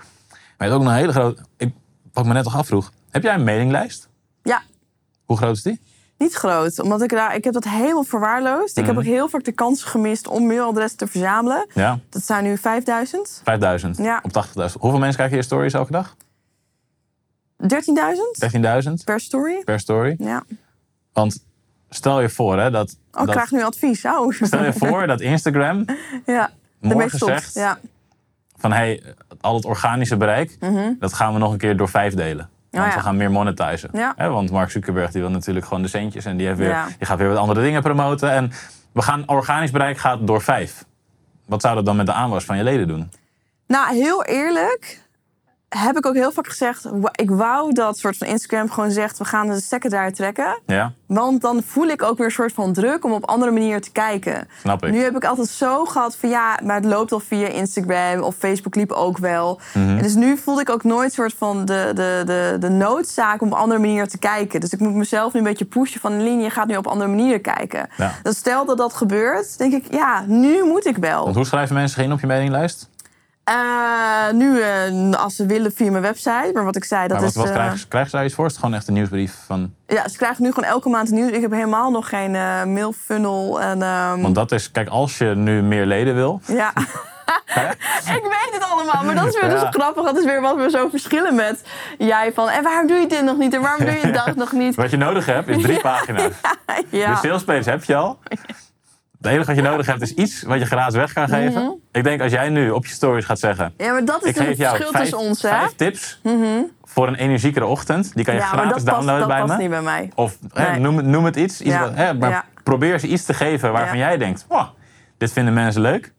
Maar je hebt ook een hele grote... Ik, wat ik me net nog afvroeg. Heb jij een mailinglijst? Hoe groot is die? niet groot. Omdat ik daar, ik heb dat helemaal verwaarloosd. Ik heb Mhm. ook heel vaak de kans gemist om mailadressen te verzamelen. Ja, Dat zijn nu 5000. 5000 Ja. op 80.000. Hoeveel mensen krijgen je stories elke dag? 13.000 13.000 per story. per story. Ja. Want stel je voor hè, dat... Oh, ik dat krijg nu advies. Oh. Stel je voor dat Instagram ja. De morgen zegt Ja. van... hey, al het organische bereik, dat gaan we nog een keer door vijf delen. Want. Oh ja. we gaan meer monetizen. Ja. Hè, want Mark Zuckerberg die wil natuurlijk gewoon de centjes. En die, heeft weer, Ja. die gaat weer wat andere dingen promoten. En we gaan organisch bereik gaat door vijf. Wat zou dat dan met de aanwas van je leden doen? Nou, heel eerlijk. Heb ik ook heel vaak gezegd... ik wou dat soort van Instagram gewoon zegt... we gaan de stekker daar trekken. Ja, Want dan voel ik ook weer een soort van druk om op andere manieren te kijken. snap ik. Nu heb ik altijd zo gehad van ja, maar het loopt al via Instagram of Facebook liep ook wel. Mhm. En dus nu voelde ik ook nooit soort van de, de, de, de noodzaak om op andere manieren te kijken. Dus ik moet mezelf nu een beetje pushen van Lien, je gaat nu op andere manieren kijken. Ja. Dus stel dat dat gebeurt, denk ik ja, nu moet ik wel. Want hoe schrijven mensen in op je mailinglijst? Eh, nu, eh, als ze willen via mijn website, maar wat ik zei, dat Maar wat, is... wat eh, krijgen, daar iets voor? Is het gewoon echt een nieuwsbrief van... Ja, ze krijgen nu gewoon elke maand nieuws. Ik heb helemaal nog geen mailfunnel. En, ehm, Want dat is, kijk, als je nu meer leden wil... Ja. ik weet het allemaal, maar dat is weer dus Ja. grappig. Dat is weer wat we zo verschillen met jij van... En waarom doe je dit nog niet? En waarom doe je dat nog niet? Wat je nodig hebt, is drie pagina's. Ja. De salespage heb je al. Het enige wat je nodig hebt is iets wat je gratis weg kan geven. Ik denk als jij nu op je stories gaat zeggen... ja, maar dat is Ik geef het jou verschil vijf, tussen ons, hè? vijf tips voor een energiekere ochtend. Die kan je Ja, gratis dat past, downloaden dat bij past me. niet bij mij. Of hè, Nee. noem, het- noem het iets. iets Ja. wat, hè, maar Ja. probeer ze iets te geven waarvan jij denkt... "Wow, dit vinden mensen leuk.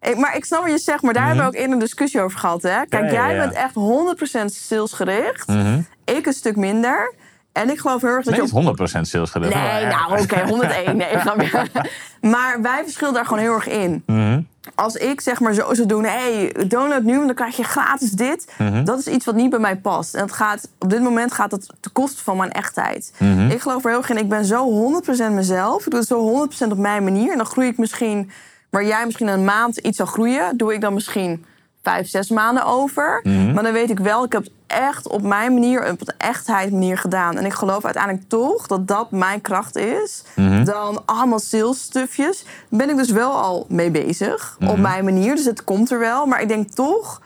Ik, maar ik snap wat je zegt, maar daar hebben we ook eerder een discussie over gehad, hè? Kijk, Mhm. Jij bent echt 100% salesgericht. Mhm. Ik een stuk minder. En ik geloof heel erg dat Nee, je... niet 100% sales gedaan. Nee, nou oké, 101. Nee, ik ga weer. Maar wij verschillen daar gewoon heel erg in. Mhm. Als ik zeg maar zo zou doen, hey, download nu, want dan krijg je gratis dit. Mhm. Dat is iets wat niet bij mij past. En het gaat, op dit moment gaat het ten koste van mijn echtheid. Mhm. Ik geloof er heel erg in, ik ben zo 100% mezelf. Ik doe het zo 100% op mijn manier. En dan groei ik misschien, waar jij misschien een maand iets zal groeien, doe ik dan misschien vijf, zes maanden over. Mhm. Maar dan weet ik wel, ik heb het echt op mijn manier, op een echtheid manier gedaan. En ik geloof uiteindelijk toch dat dat mijn kracht is. Mhm. Dan allemaal sales stufjes. Daar ben ik dus wel al mee bezig. Op Mhm. mijn manier. Dus het komt er wel. Maar ik denk toch,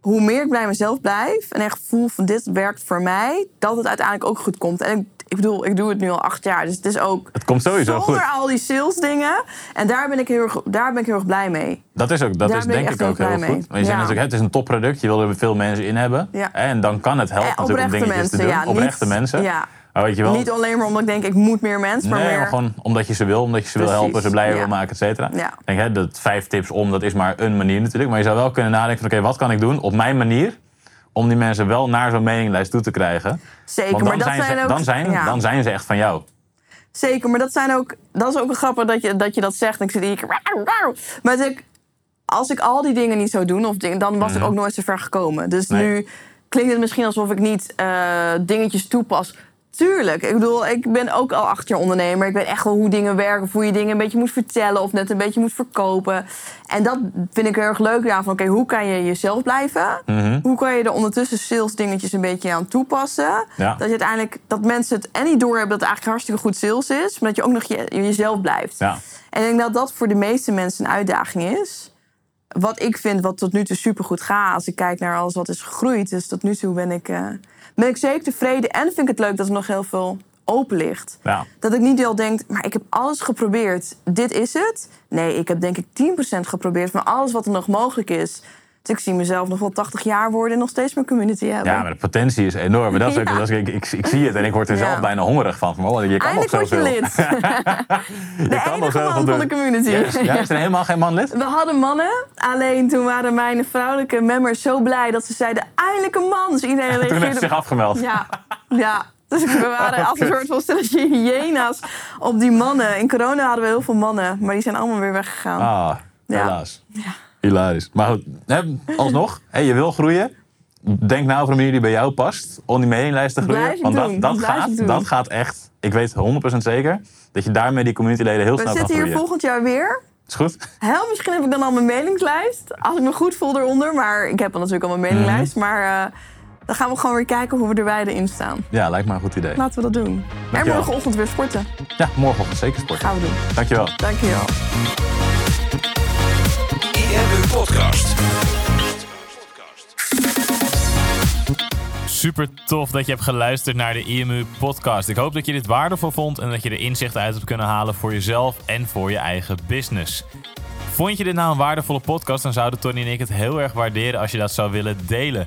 hoe meer ik bij mezelf blijf. En echt voel van dit werkt voor mij. Dat het uiteindelijk ook goed komt. En ik, ik bedoel, ik doe het nu al acht jaar. Dus het is ook Het komt sowieso zonder goed. al die sales dingen. En daar ben ik heel erg, daar ben ik heel erg blij mee. Dat is, ook, dat Daar is denk ik ook heel blij goed. Want je zegt Ja. natuurlijk, het is een topproduct. Je wil er veel mensen in hebben. Ja. En dan kan het helpen Eh, natuurlijk om dingetjes te doen. mensen, ja, Oprechte niet- mensen. ja. Maar weet je wel, Niet alleen maar omdat ik denk, ik moet meer mensen. Maar nee, meer... maar gewoon omdat je ze wil, omdat je ze wil helpen, ze blijer ja. wil maken, et cetera. Denk, hè, dat vijf tips om, dat is maar een manier natuurlijk. Maar je zou wel kunnen nadenken van, oké, wat kan ik doen op mijn manier... om die mensen wel naar zo'n meninglijst toe te krijgen. Zeker, Want dan, maar dat zijn, zijn ze, ook... dan, zijn, ja. dan zijn ze echt van jou. Zeker, maar dat, zijn ook, dat is ook een grappig dat je dat, je dat zegt. En ik zit hier... Maar als ik, als ik al die dingen niet zou doen, of dingen, dan was ik ook nooit zo ver gekomen. Dus Mhm. Nee. nu klinkt het misschien alsof ik niet eh, dingetjes toepas. Tuurlijk. Ik bedoel, ik ben ook al acht jaar ondernemer. Ik weet echt wel hoe dingen werken. Of hoe je dingen een beetje moet vertellen. Of net een beetje moet verkopen. En dat vind ik heel erg leuk daarvan. Oké, hoe kan je jezelf blijven? Mhm. Hoe kan je er ondertussen sales dingetjes een beetje aan toepassen? Ja. Dat je uiteindelijk, dat mensen het en niet doorhebben dat het eigenlijk hartstikke goed sales is. Maar dat je ook nog je, jezelf blijft. Ja. En ik denk dat dat voor de meeste mensen een uitdaging is. Wat ik vind, wat tot nu toe supergoed gaat. Als ik kijk naar alles wat is gegroeid. Dus tot nu toe ben ik, eh, ben ik zeker tevreden. En vind ik het leuk dat er nog heel veel open ligt. Ja. Dat ik niet al denk, maar ik heb alles geprobeerd. Dit is het. Nee, ik heb denk ik 10% geprobeerd van alles wat er nog mogelijk is. Dus ik zie mezelf nog wel 80 jaar worden en nog steeds mijn community hebben. ja, maar de potentie is enorm. Maar dat is ook, Ja. dat is, ik, ik, ik zie het en ik word er Ja. zelf bijna hongerig van. Van, oh, je kan Eindelijk nog word je lid. Je De kan nog zoveel van de community. Yes. Ja, is er helemaal geen man lid? We hadden mannen, alleen toen waren mijn vrouwelijke members zo blij dat ze zeiden: eindelijk een man. Dus iedereen Toen heeft ze zich afgemeld. Ja, ja. Dus we waren als een soort van stelletje hyena's op die mannen. In corona hadden we heel veel mannen, maar die zijn allemaal weer weggegaan. Ah, Ja. Hilarisch. Maar goed, hè, alsnog, hè, je wil groeien. Denk nou over een manier die bij jou past om die mailinglijst te groeien. Want dat, dat, gaat, dat gaat echt, ik weet 100% zeker, dat je daarmee die communityleden heel we snel kan zitten hier groeien. volgend jaar weer. Is goed? Heel, misschien heb ik dan al mijn mailingslijst. Als ik me goed voel eronder. Maar ik heb dan natuurlijk al mijn mailinglijst. Mhm. Maar eh, dan gaan we gewoon weer kijken hoe we er beide in staan. Ja, lijkt me een goed idee. Laten we dat doen. En Dankjewel. morgenochtend weer sporten. Ja, morgenochtend zeker sporten. Gaan we doen. Dankjewel. Dankjewel. Podcast. Super tof dat je hebt geluisterd naar de IMU podcast. Ik hoop dat je dit waardevol vond en dat je er inzichten uit hebt kunnen halen voor jezelf en voor je eigen business. Vond je dit nou een waardevolle podcast, dan zouden Tony en ik het heel erg waarderen als je dat zou willen delen.